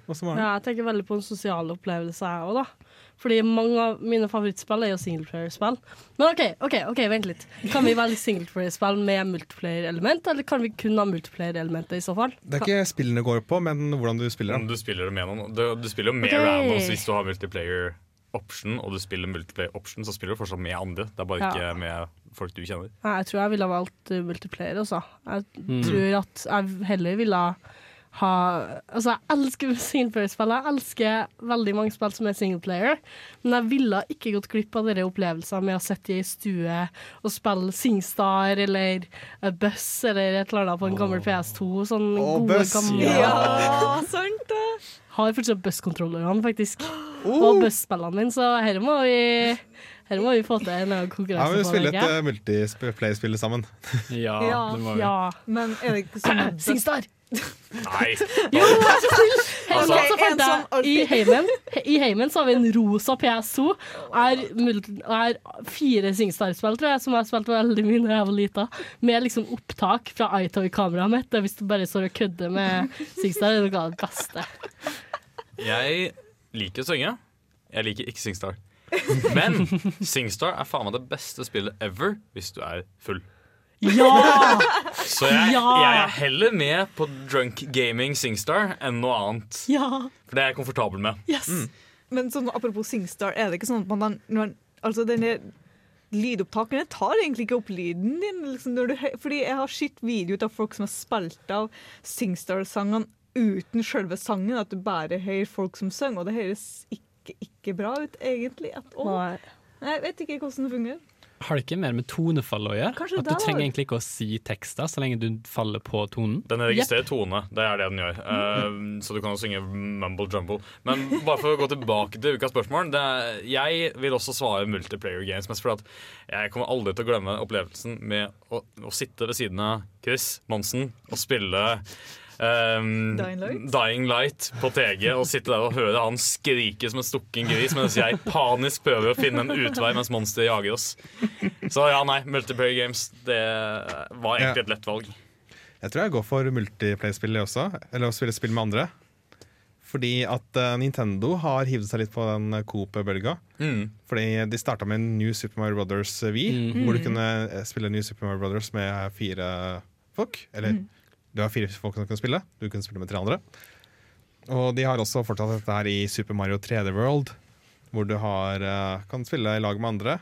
Ja, jeg tenker veldig på en sosial opplevelse, jeg òg, da. Fordi mange av mine favorittspill er jo singleplayer-spill. Men OK, ok, ok, vent litt. Kan vi velge singleplayer-spill med multiplayer-element, eller kan vi kun ha multiplayer-elementet i så fall? Det er ikke spillene går på, men hvordan du spiller Om dem. du spiller det med noen Du, du spiller jo med okay. randoms hvis du har multiplayer option, og du spiller multiplayer option, så spiller du fortsatt med andre. Det er bare Ja. ikke med folk du kjenner. Nei, jeg tror jeg ville ha valgt uh, multiplayer også. Jeg Mm. tror at jeg heller ville ha Altså, jeg elsker *laughs* singleplayer-spill. Jeg elsker veldig mange spill som er singleplayer, men jeg ville ikke gått glipp av dere opplevelsen med å sitte i ei stue og spille Singstar eller Buss eller et eller annet på en gammel PS2. Sånn oh, gode, Buss, gamle *laughs* ja. sant det! Har fortsatt Buss-kontrollerne, faktisk. *gasps* Oh. Og Buss-spillene mine, så her må vi her må vi få til en Ja, konkurranse. vi på spiller det, et ikke? uh, multiplayer-spill sammen. *laughs* Ja, Ja. det må vi. Ja. Men er det ikke sånn at Singstar! Nei! *laughs* Jo, vær så snill! *laughs* Altså, Altså- sånn I heimen I heimen så har vi en rosa PS2. Er, er fire Singstar-spill, tror jeg, som jeg har spilt veldig mye da jeg var lita. Med liksom opptak fra iToy-kameraet mitt. Hvis du bare står og kødder med Singstar, er det noe av det beste. Jeg liker å synge. Jeg liker ikke Singstar. Men Singstar er faen meg det beste spillet ever hvis du er full. Ja! Så jeg, Ja! jeg er heller med på drunk gaming Singstar enn noe annet. Ja! For det er jeg komfortabel med. Yes! Men sånn, apropos Singstar, er det ikke sånn at man, man Altså, denne lydopptakerne tar egentlig ikke opp lyden din. Liksom, når du, fordi jeg har sett video av folk som har spilt av Singstar-sangene uten selve sangen, at du bare hører folk som synger, og det høres ikke, ikke bra ut, egentlig. At, å, jeg vet ikke hvordan det fungerer. Har det ikke mer med tonefall å gjøre? Kanskje At du er trenger egentlig ikke å si tekster så lenge du faller på tonen? Den registrerer tone. Det er det den gjør. Uh, så du kan jo synge mumble jumble. Men bare for å gå tilbake til ukas spørsmål. Det er, jeg vil også svare multiplayer games. Mest fordi at jeg kommer aldri til å glemme opplevelsen med å, å sitte ved siden av Chris Monsen og spille ehm, Dying Light? Dying Light på TG og sitte der og høre han skrike som en stukken gris mens jeg panisk prøver å finne en utvei mens monsteret jager oss. Så ja, nei, multiplayer games det var egentlig et lett valg. Jeg tror jeg går for multiplayer-spill også. Eller å spille spill med andre. Fordi at eh, Nintendo har hivd seg litt på den Coop-bølga. Mm. Fordi de starta med New Super Mario Brothers V, Mm. hvor du Mm. kunne eh, spille New Super Mario Brothers med fire folk. Eller Mm. Du har fire folk som kan spille, du kunne spille med tre andre. Og de har også fortsatt dette her i Super Mario 3D World, hvor du har, eh, kan spille i lag med andre.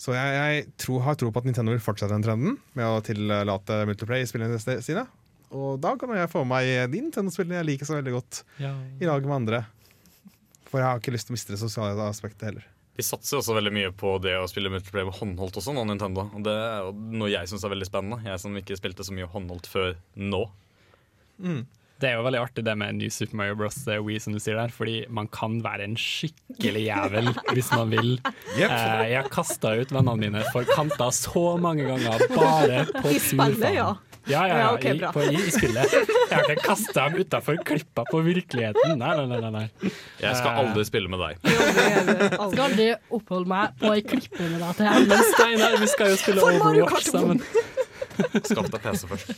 Så jeg, jeg tror, har tro på at Nintendo vil fortsette den trenden med å tillate multiplay i spillene sine. Og da kan jeg få med meg de Nintendo-spillene jeg liker så veldig godt, Ja. i lag med andre. For jeg har ikke lyst til å miste det sosiale aspektet heller. De satser også veldig mye på det å spille multiplayer med håndholdt også, nå, Nintendo. Og det er noe jeg syns er veldig spennende. Jeg som ikke spilte så mye håndholdt før nå. Det er jo veldig artig det med New Super Mario Bros. Wii, som du sier der, fordi man kan være en skikkelig jævel *laughs* hvis man vil. Yep. Eh, jeg har kasta ut vennene mine for kanter så mange ganger, bare på I pur spillet, faen. ja. Ja, ja, ja, Ja, ok, i, på, i, i spillet. Jeg har ikke kasta dem utafor klippa på virkeligheten. Nei, nei, nei. nei. Jeg skal Eh, aldri spille med deg. *laughs* Skal aldri oppholde meg på ei klippe med deg til Men Steinar, vi skal jo spille Overwatch sammen. Skaff deg PC først.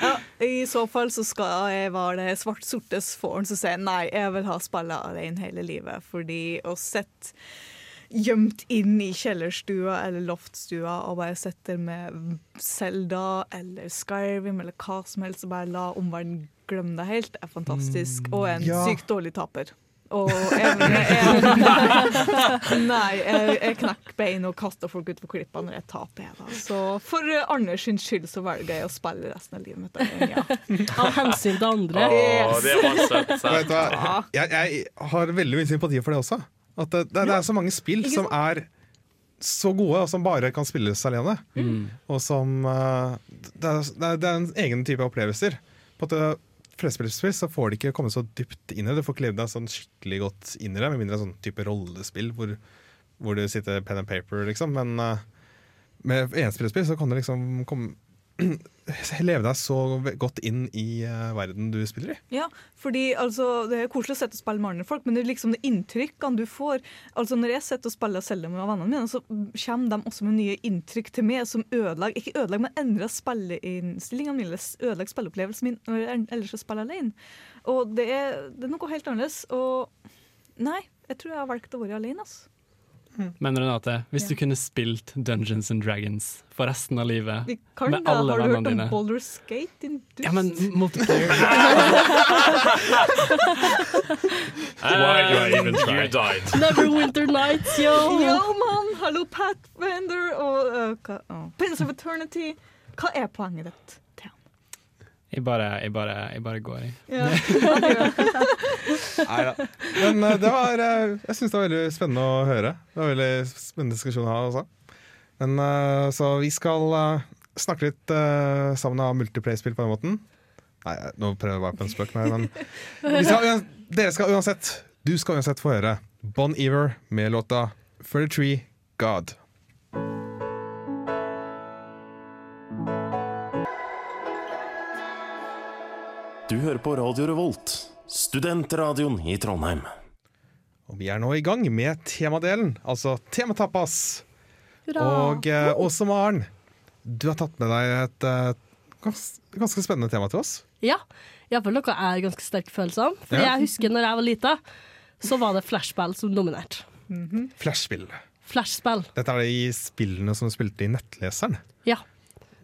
Ja, I så fall så skal jeg være det svart-sortes fåren som sier nei, jeg vil ha spille alene hele livet. Fordi å sitte gjemt inn i kjellerstua eller loftstua og bare setter med Zelda eller Skyrim eller hva som helst og bare la omverdenen glemme det helt, er fantastisk. Og en ja. sykt dårlig taper. Og evne jeg, *laughs* Nei, jeg, jeg knekker bein og kaster folk utfor klippa når jeg taper. Jeg, da. Så for eh, Anders sin skyld så velger jeg å spille resten av livet mitt. Ja. *laughs* Av hensyn til andre. Åh, det var søtt. Jeg, jeg har veldig mye sympati for det også. At det, det, det er så mange spill som er så gode, og som bare kan spilles alene. Mm. Og som eh, det, er, det er- en egen type opplevelser. På at det, flestespillspill så får de ikke komme så dypt inn i det. Du får ikke levd deg sånn skikkelig godt inn i det, med mindre sånn type rollespill hvor, hvor du sitter pen and paper, liksom. Men eh, med enspillerspill så kan du liksom komme, *clears throat* leve deg så godt inn i uh, verden du spiller i. Ja, fordi altså, Det er koselig å sitte og spille med andre folk, men det er liksom det inntrykkene du får altså Når jeg sitter og spiller selv med vennene mine, så kommer de også med nye inntrykk til meg som ødelegger Ikke ødelegger, men endrer spilleinnstillingene mine, ødelegger spilleopplevelsen min når jeg ellers spiller alene. Og det er, det er noe helt annerledes. Og nei, jeg tror jeg har valgt å være alene. Altså. Men Renate, hvis du kunne spilt Dungeons and Dragons for resten av livet Vi kan med da, alle Har du hørt om dine Boulder Skate? Din dust? Ja, men multiplayer *laughs* Why do I even try? You died. Neverwinter Nights, yo! Yo, mann! Hallo, Pathfinder og uh, hva, oh. Prince of Eternity. Hva er poenget ditt? Jeg bare, jeg bare, jeg bare går, jeg. Ja. *laughs* Neida. Men eh, det var eh, Jeg syns det var veldig spennende å høre. Det var veldig spennende diskusjon å ha også. Men eh, Så vi skal snakke litt sammen av multiplay-spill på den måten. Nei, nå prøver jeg bare på en spøk, men vi skal, dere skal uansett Du skal uansett få høre Bon Ever med låta 33 God. Du hører på Radio Revolt, studentradioen i Trondheim. Og vi er nå i gang med temadelen, altså tematapas. Hurra! Og eh, Åse Maren, du har tatt med deg et eh, gans ganske spennende tema til oss. Ja, iallfall noe jeg er ganske sterkt følsom. For Ja. jeg husker når jeg var lita, så var det flashspill som dominerte. Flashspill. Flashspill. Dette er de spillene som du spilte i nettleseren. Ja.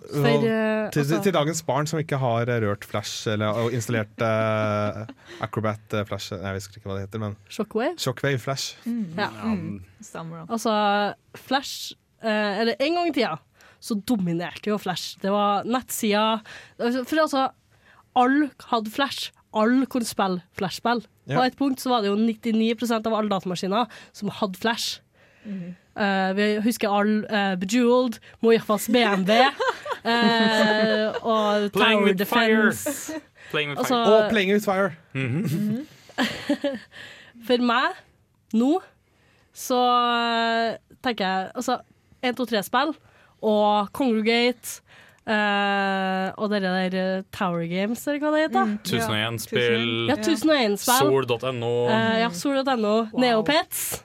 For, eh, til, altså- til dagens barn som ikke har rørt Flash eller og installert uh, Acrobat eh, Flash Jeg husker ikke hva det heter, men Shockwave. Shockwave Flash. Ja. Mm. Altså, Flash uh, Eller en gang i tida så dominerte jo Flash. Det var nettsida altså, For altså, alle hadde Flash. Alle kunne spille Flash-spill. Ja. På et punkt så var det jo 99% av alle datamaskiner som hadde Flash. Eh, vi husker alle uh, Bejeweled, Mojafas BMW uh, og Playing Tower with fire. Defense. Playing with Altså, fire. Og Playing with Fire. *laughs* For meg, nå, så eh, tenker jeg altså 1, 2, 3-spill og Congregate Uh, og det der Tower Games, eller hva det heter. 1001 spill. Ja, 1001 spill. Sol.no. Uh, ja, Sol.no. Neopets.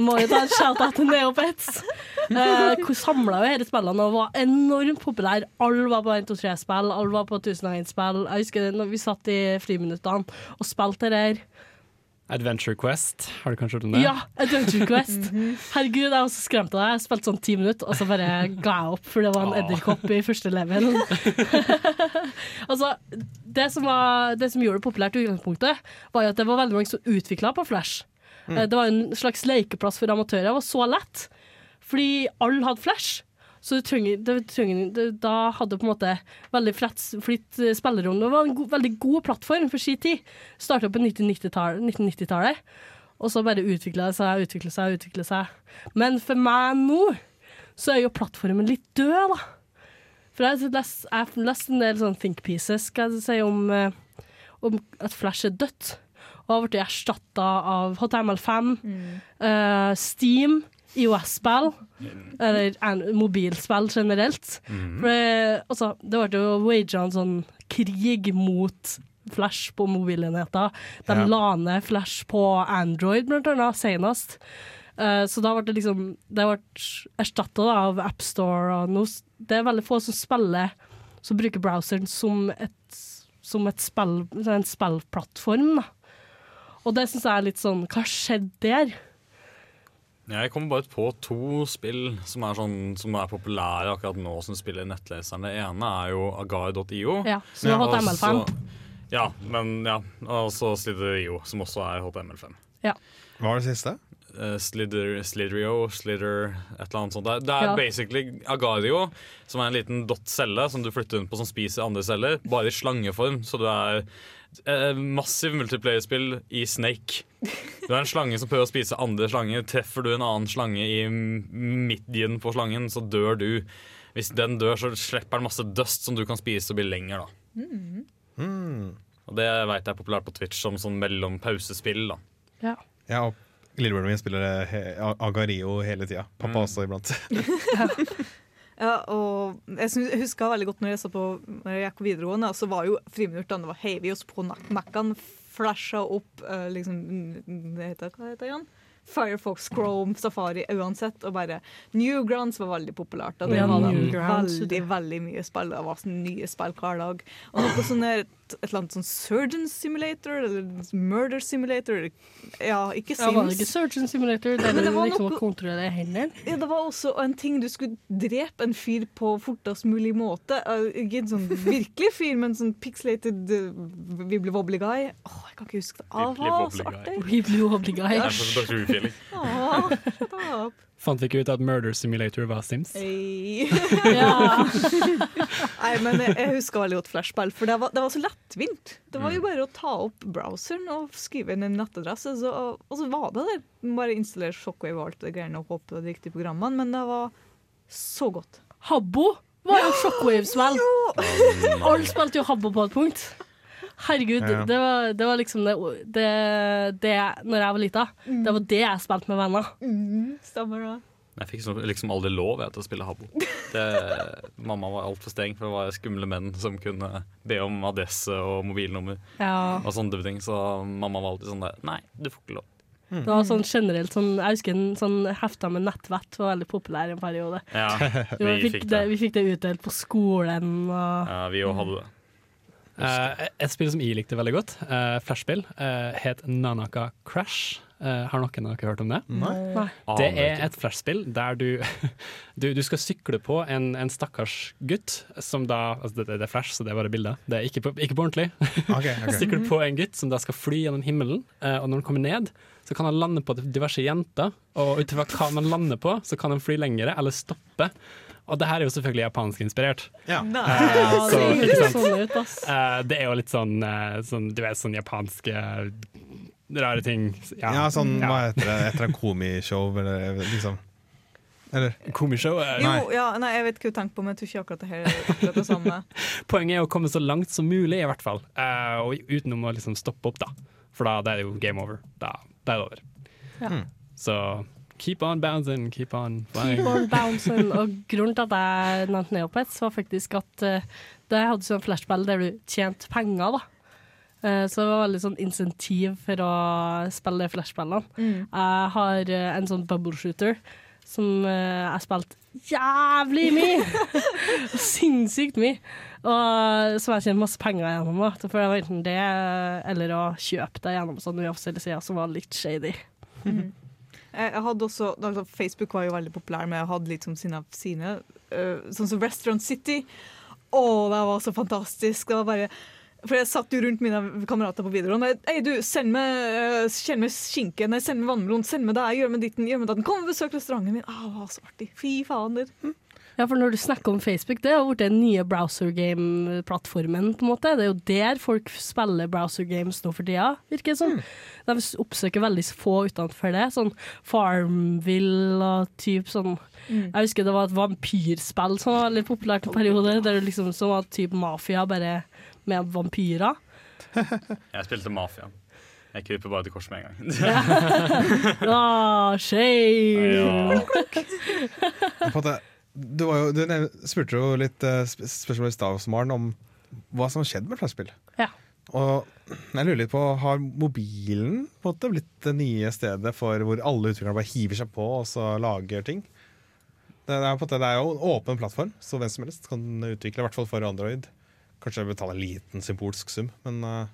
Må jo ta en shout-out til Neopets. Eh, hvor samla jo disse spillene og var enormt populære. Alle var på 1, 2, 3-spill, alle var på 1001-spill. Jeg husker det når vi satt i friminuttene og spilte det der. Adventure Quest, har du kanskje hørt om det? Ja, Adventure Quest. *laughs* Herregud, jeg var så skremt av det. Jeg spilte sånn ti minutter, og så bare ga jeg opp, for det var en edderkopp i første level. *laughs* altså, det som, var, det som gjorde det populært i utgangspunktet, var jo at det var veldig mange som utvikla på Flash. Mm. Eh, Det var en slags lekeplass for amatører. Det var så lett, fordi alle hadde Flash. Så du trenger, du trenger, du, da hadde du på en måte veldig fritt eh, spillerom. Det var en go, veldig god plattform for sin tid. Starta på 1990-tallet, 1990-tallet, og så bare utvikla det seg, utvikla seg, utvikla seg. Men for meg nå, så er jo plattformen litt død, da. For jeg har lest, en del sånn think pieces skal jeg si, om, eh, om at Flash er dødt. Og har blitt erstatta av HTML5, eh, Steam, IOS-spill, eller en, mobilspill generelt. Mm. For det, altså, det ble jo waga en sånn krig mot Flash på mobilenheter. De Ja. la ned Flash på Android, blant annet, senest. Uh, så da ble det liksom Det ble erstatta av AppStore og noe Det er veldig få som spiller Som bruker browseren som et, som et spill, en spillplattform, da. Og det syns jeg er litt sånn Hva skjedde der? Jeg kommer bare på to spill som er, sånn, som er populære akkurat nå, som spiller nettleseren. Det ene er jo agar.io. Ja, som er HTML5. så- Ja, men ja. Og så Slither.io, som også er HTML5. Ja. Hva var det siste? Uh, Slither, Slitherio, Slither, et eller annet sånt. Det er, det er Ja. basically Agario, som er en liten dot celle som du flytter rundt på som spiser andre celler, bare i slangeform. Så du er eh, massiv multiplayer-spill i Snake. Du er en slange som prøver å spise andre slanger. Treffer du en annen slange i midjen på slangen, så dør du. Hvis den dør, så slipper den masse dust som du kan spise og bli lenger. da Mm. Og Det vet jeg er populært på Twitch som sånn mellom-pausespill. da Ja. Ja, og lillebroren min spiller Agario hele tida. Pappa Mm. også iblant. *laughs* *laughs* Ja, og jeg, synes, jeg husker veldig godt når jeg, så på, når jeg gikk på videregående, så var jo friminuttene det var heavy oss på Mac-en, Flasha opp eh, liksom det heter, Hva heter det igjen? Firefox, Chrome, Safari, uansett. Og bare Newgrounds var veldig populært. Og det Ja, var veldig veldig mye spill. Det var sånn nye spill hver dag. Og noe sånn der, et, eller annet sånn Surgeon Simulator eller Murder Simulator. Ja, ikke Sims. Ja, var det ikke Surgeon Simulator? Der Men det var liksom noe- å kontrollere hendene? Ja, det var også en ting du skulle drepe en fyr på fortest mulig måte. Ikke en sånn virkelig fyr, men sånn pixelated uh, wibbly-wobbly guy. Åh, jeg kan ikke huske det. Ah, det var så artig. Wibbly-wobbly guy. Ja, sånn. Åh, shut up. Fant vi ikke ut at Murder Simulator var Sims? Hey. *laughs* Ja. *laughs* Nei, men jeg, jeg husker veldig godt Flashball, for det var, det var så lettvint. Det var jo Mm. bare å ta opp browseren og skrive inn en nettadresse, så, og så var det der. Bare installere Shockwave og alt det greiene og håpe på de riktige programmene, men det var så godt. Habbo var jo Shockwave-spill. Alle spilte jo Habbo på et punkt. Herregud, Ja. det, var, det var liksom det, det, det Når jeg var lita, det var det jeg spilte med venner. Stemmer det. Jeg fikk liksom aldri lov jeg, til å spille Habbo. *laughs* Mamma var altfor streng, for det var skumle menn som kunne be om adresse og mobilnummer. Ja. Og sånne ting, Så mamma var alltid sånn der Nei, du får ikke lov. Det var sånn generelt sånn, Jeg husker en sånn hefta med nettvett var veldig populær i en periode. Ja, *laughs* vi vi, fikk fikk det. det, vi fikk det utdelt på skolen. Og, Ja, vi òg hadde det. Eh, et spill som jeg likte veldig godt, uh, flashspill, uh, het Nanaka Crash. Uh, har noen av dere hørt om det? Nei. Nei. Det er et et flashspill der du, *laughs* du, du skal sykle på en, en stakkars gutt som da altså det, det er flash, så det er bare bilder. Det er ikke på, ikke på ordentlig. *laughs* Okay, okay. Sykler på en gutt som da skal fly gjennom himmelen, uh, og når han kommer ned, så kan han lande på diverse jenter. Og ut ifra hva man lander på, så kan han fly lengre eller stoppe. Og det her er jo selvfølgelig japansk inspirert. Ja. Nei, uh, så, det ser sånn ut, ass. Eh, det er jo litt sånn, uh, sånn Du vet, sånn japanske rare ting. Ja, sånn, Ja. hva heter det, etter en komishow, eller liksom Eller? Komishow? Jo, nei. ja, nei, jeg vet ikke hva du tenker på, men jeg tror ikke akkurat det her er akkurat det samme. *laughs* Poenget er å komme så langt som mulig, i hvert fall. Eh, og utenom å liksom stoppe opp, da. For da, det er det jo game over. Da, da er det over. Ja. Mm. Så keep on bouncing, keep on flying. Keep on bouncing. Og grunnen til at jeg nevnte Neopets, var faktisk at uh, det hadde sånn flashball der du tjente penger, da. Eh, Så det var veldig sånn insentiv for å spille de flashballene. Mm. Jeg har eh, en sånn bubble shooter som eh, jeg spilte jævlig mye! *laughs* Sinnssykt mye. Og som jeg tjente masse penger gjennom. da. For det var enten det, eller å kjøpe det gjennom sånne uoffisielle sider som var litt shady. Mm. Jeg jeg hadde også, altså Facebook var jo veldig populær, men jeg hadde litt som sine, sine øh, sånn som Restaurant City. Å, det var så fantastisk. Det var bare for jeg satt jo rundt mine kamerater på videregående. Hei, du, send meg, øh, send meg skinke, nei, send meg vannmelon, send meg det, gjør meg ditten, gjør meg datten. Kom og besøk restauranten min. Var så artig. Fy fader. Ja, for når du snakker om Facebook, det har blitt den nye browser game-plattformen, på en måte. Det er jo der folk spiller browser games nå for tida, virker det som. De oppsøker veldig få utenfor det. Sånn Farmville og typ sånn Mm. Jeg husker det var et vampyrspill som var veldig populært en periode, der det liksom som var type mafia, bare med vampyrer. *laughs* Jeg spilte Mafia. Jeg kryper bare til korset med en gang. *laughs* Ah, shame! *laughs* En måte, Du, var jo, du spurte jo litt eh, spørsmål i stad Maren om hva som har skjedd med flashspill. Ja. Og jeg lurer litt på, har mobilen på en måte blitt det nye stedet for hvor alle utviklere bare hiver seg på og så lager ting? Det er, på en måte, det er jo en åpen plattform, så hvem som helst kan utvikle, i hvert fall for Android. Kanskje betale en liten symbolsk sum, men eh,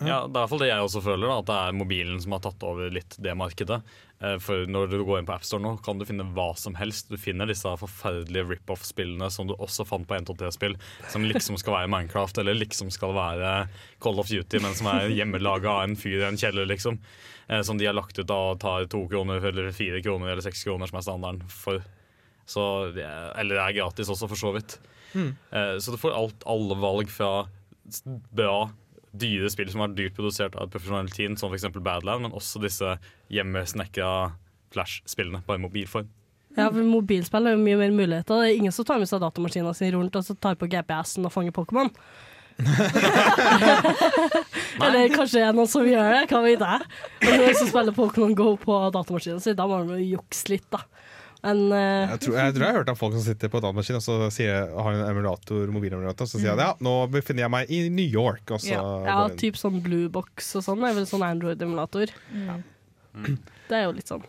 Ja, Det er i hvert fall det jeg også føler, da, at det er mobilen som har tatt over litt det markedet. Eh, For når du går inn på AppStore nå, kan du finne hva som helst. Du finner disse forferdelige rip-off-spillene som du også fant på 123-spill, som liksom skal være Minecraft, eller liksom skal være Call of Duty, men som er hjemmelaga av en fyr i en kjeller, liksom. Eh, Som de har lagt ut og tar to kroner eller fire kroner eller seks kroner, som er standarden for. Så er, eller det er gratis også, for så vidt. Mm. Så du får alt, alle valg fra bra, dyre spill som var dyrt produsert av et profesjonelt team, som f.eks. Badland, men også disse hjemmesnekra Flash-spillene på en mobilform. Ja, for mobilspill er jo mye mer muligheter. Det er ingen som tar med seg datamaskinen sin rundt og så tar på GPS-en og fanger Pokémon. *laughs* Eller kanskje det er noen som gjør det, hva vet jeg. Men noen som spiller Pokémon Go på datamaskinen sin, da må man jo jukse litt, da. Men uh, jeg, tror, jeg tror jeg har hørt om folk som sitter på datamaskin og så sier, har en emulator, mobilemulator, så sier de ja, nå befinner jeg meg i New York. Og så ja, ja, typ sånn Bluebox og sånn er vel sånn Android-emulator. Mm. *clears throat* Det er jo litt sånn.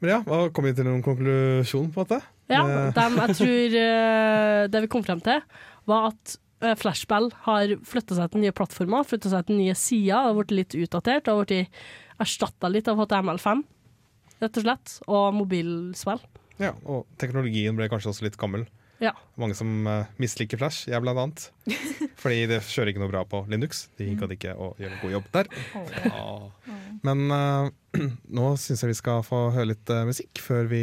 Men ja, hva kom vi til noen konklusjon på dette? Ja, Eh, *laughs* dem, jeg tror uh, det vi kom frem til, var at uh, Flashball har flytta seg til nye plattformer, flytta seg til nye sider, har blitt litt utdatert, har blitt erstatta litt av HTML5, rett og slett, og mobilspill. ja, og teknologien ble kanskje også litt gammel. Ja. Mange som uh, misliker Flash, jeg blant annet. *laughs* Fordi det kjører ikke noe bra på Linux. De gadd ikke å gjøre en god jobb der. Men uh, *clears throat* nå syns jeg vi skal få høre litt uh, musikk før, vi,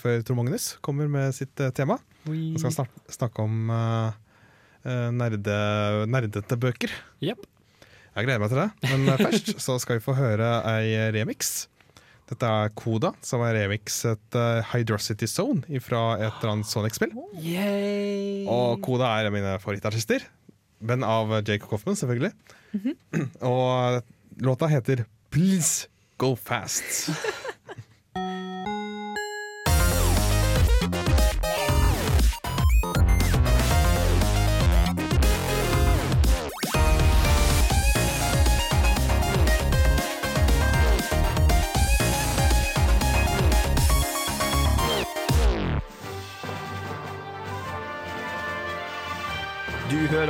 før Tor Magnus kommer med sitt tema. Vi skal snak snakke om uh, nerde, nerdete bøker. Yep. Jeg gleder meg til det. Men først så skal vi få høre ei remix. Dette er Koda, som er remixet uh, Hydrocity Zone fra et eller annet Sonic-spill. Og Koda er mine favorittartister. Venn av Jake Coffman, selvfølgelig. Og låta heter Please Go Fast. *laughs*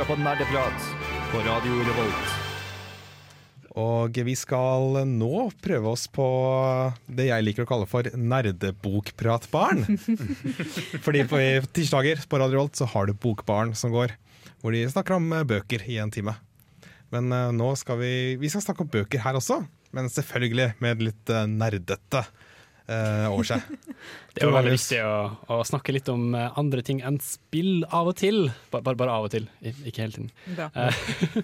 på Nerdeprat på Radio Revolt. Og vi skal nå prøve oss på det jeg liker å kalle for nerdebokpratbarn. *laughs* Fordi på tirsdager på Radio Revolt så har du Bokbarn som går, hvor de snakker om eh, bøker i en time. Men eh, nå skal vi, vi skal snakke om bøker her også, men selvfølgelig med litt eh, nerdete eh, over seg. *laughs* Det er jo veldig viktig å, å snakke litt om eh, andre ting enn spill av og til. Bare, bare, bare av og til, ikke hele tiden. Eh, *laughs*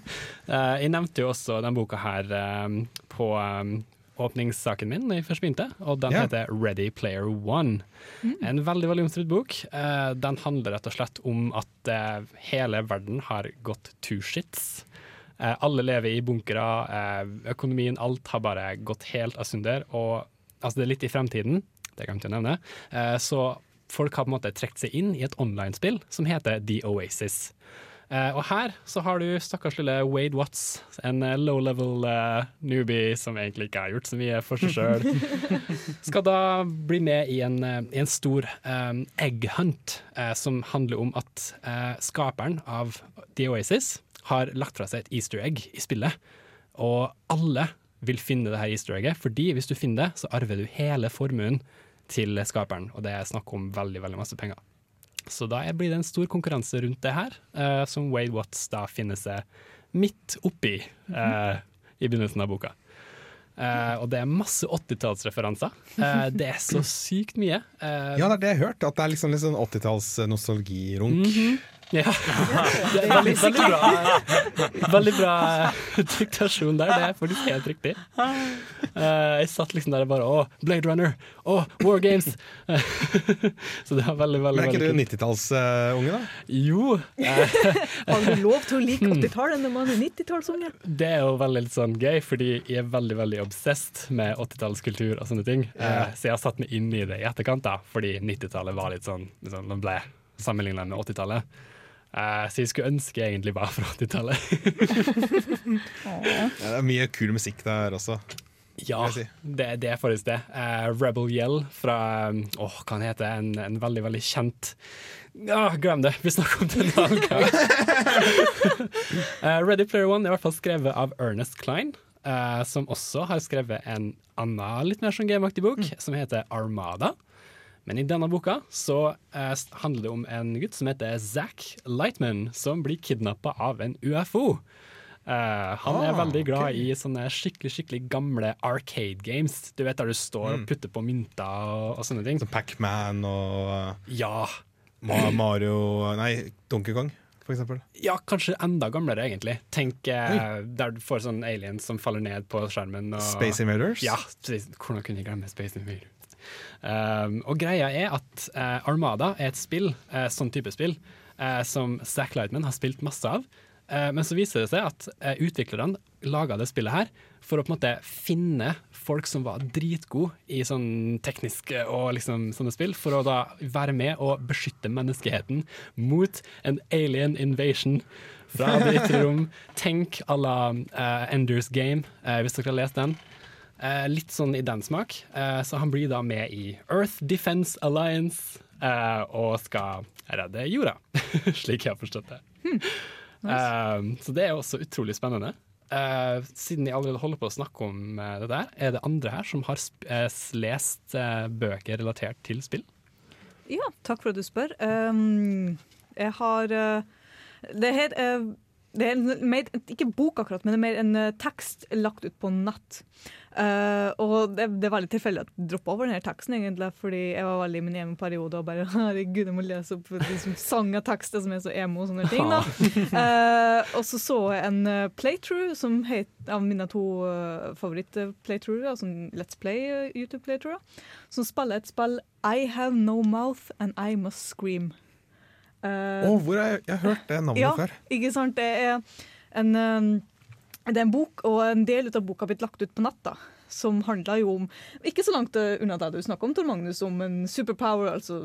eh, jeg nevnte jo også denne boka her um, på um, åpningssaken min da jeg først begynte, og den yeah. heter Ready Player One. En veldig veldig omstridt bok. Uh, den handler rett og slett om at uh, hele verden har gått to shits. Uh, alle lever i bunkere, eh, økonomien, alt har bare gått helt asunder. Og altså, det er litt i fremtiden, det glemte jeg å nevne. Eh, så folk har på en måte trukket seg inn i et online-spill som heter The Oasis. Eh, og her så har du stakkars lille Wade Watts, en eh, low level eh, newbie som egentlig ikke har gjort så mye for seg sjøl. *laughs* Skal da bli med i en, i en stor um, egg hunt, som handler om at skaperen av The Oasis har lagt fra seg et easter egg i spillet. Og alle vil finne det her easter egget, fordi hvis du finner det, så arver du hele formuen til skaperen, og det er snakk om veldig, veldig masse penger. Så da blir det en stor konkurranse rundt det her, uh, som Wade Watts da finner seg midt oppi uh, i begynnelsen av boka. Uh, og det er masse 80-tallsreferanser. Uh, det er så sykt mye. Uh, Ja, det er det jeg har hørt. At det er liksom litt sånn 80-talls-nostalgirunk. Mhm. Ja. Det er veldig, veldig bra, veldig bra diktasjon der. Det er faktisk helt riktig. Eh, jeg satt liksom der og bare Å, Blade Runner! Å, War Games! *laughs* så det var veldig, veldig Men er ikke du 90-tallsunge, da? Jo. *laughs* Har du lov til å like 80-tallet når man er 90-tallsunge? Det er jo veldig litt sånn gøy, fordi jeg er veldig veldig obsessed med 80-tallskultur og sånne ting. Eh, så jeg har satt meg inn i det i etterkant, da, fordi 90-tallet var litt sånn, liksom, ble sammenligna med 80-tallet. Eh, så jeg skulle ønske egentlig bare fra 80-tallet. *laughs* Ja, det er mye kul musikk der også. Ja, det, det er faktisk det. Uh, Rebel Yell fra um, Åh, hva han heter en, en veldig, veldig kjent Ja, glem det, vi snakker om den en uh. *laughs* Eh, Ready Player One er i hvert fall skrevet av Ernest Klein, Uh, som også har skrevet en annen litt mer sånn gameaktig bok, som heter Armada. Men i denne boka så eh, handler det om en gutt som heter Zack Lightman, som blir kidnappa av en UFO. Uh, han er Ah, veldig glad okay. i sånne skikkelig skikkelig gamle arcade games. Du vet Der du står og Mm. putter på mynter og, og sånne ting. Som Pac-Man og Ja. Mario Nei, Donkey Kong, for eksempel. Ja, kanskje enda gamlere, egentlig. Tenk uh, der du får sånn aliens som faller ned på skjermen. Og, Space Invaders? Ja, hvordan kunne jeg glemme Space Invaders? Um, og greia er at uh, Armada er et spill, uh, sånn type spill, uh, som Zack Lightman har spilt masse av. Men så viser det seg at utviklerne laga det spillet her for å på en måte finne folk som var dritgode i sånn tekniske og liksom sånne spill, for å da være med og beskytte menneskeheten mot en alien invasion fra *laughs* det ytre rom. Tenk à la Enders Game, hvis dere har lest den. Eh, litt sånn i den smak. Eh, så han blir da med i Earth Defense Alliance eh, og skal redde jorda, *laughs* slik jeg har forstått det. Eh, så det er også utrolig spennende. Eh, siden jeg allerede holder på å snakke om eh, det der, er det andre her som har lest bøker relatert til spill? Ja, takk for at du spør. Um, jeg har uh, Det her uh, det er en, mer, ikke bok akkurat, men det er mer en uh, tekst lagt ut på nett. Uh, og det, det er veldig tilfeldig at jeg droppa over denne teksten, egentlig, fordi jeg var veldig i min egen periode og bare *laughs* herregud, jeg må lese opp liksom, sang og tekster som er så emo og sånne ting. Uh, *laughs* og så så jeg en playthrough som het, av mine to uh, favoritt-playthrougher, altså Let's Play YouTube-playthrougher, som spiller et spill I Have No Mouth and I Must Scream. Å, hvor har jeg, jeg har hørt det navnet ja, før? ikke sant? Det er en, um, det er en bok, og en del av boka har blitt lagt ut på nett. som handler jo om Ikke så langt uh, unna det du snakker om, Tor Magnus, om en superpower. altså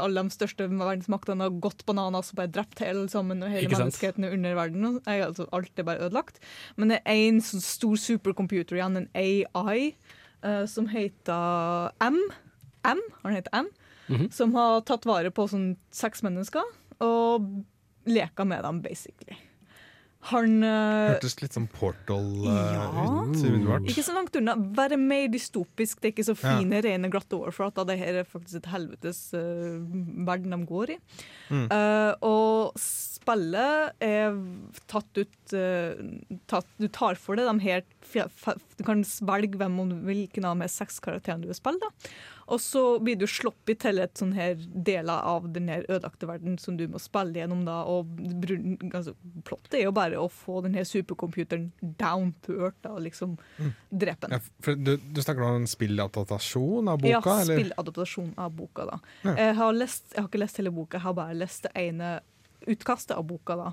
Alle de største verdensmaktene har gått bananas og bare drept hele sammen, og hele menneskeheten er under verden. altså, alt er bare ødelagt. Men det er én sånn stor supercomputer igjen, en AI, uh, som heter M. M, han heter M Mhm. som har tatt vare på sånn seks mennesker og leka med dem, basically. Han eh, Hørtes litt som Portal uh, Ja. ut. Ikke så langt unna. Være mer dystopisk. Det er ikke så Ja. fine, rene, glatte overflater. Det her er faktisk et helvetes uh, verden de går i. Mm. Uh, og spillet er tatt ut eh, tatt, Du tar for deg de her Du kan velge hvem om du vil, hvilken av de seks karakterene du vil spille. da. Og så blir du sluppet til et sånn her deler av den her ødelagte verden som du må spille gjennom. da, og altså, Plottet er jo bare å få den her supercomputeren down to earth da, og liksom Mm. drepe den. Ja, du, du snakker om en spilladaptasjon av boka? ja, spilladaptasjon av boka. da. Ja. Jeg, har lest, jeg har ikke lest hele boka, jeg har bare lest det ene utkastet av boka. da.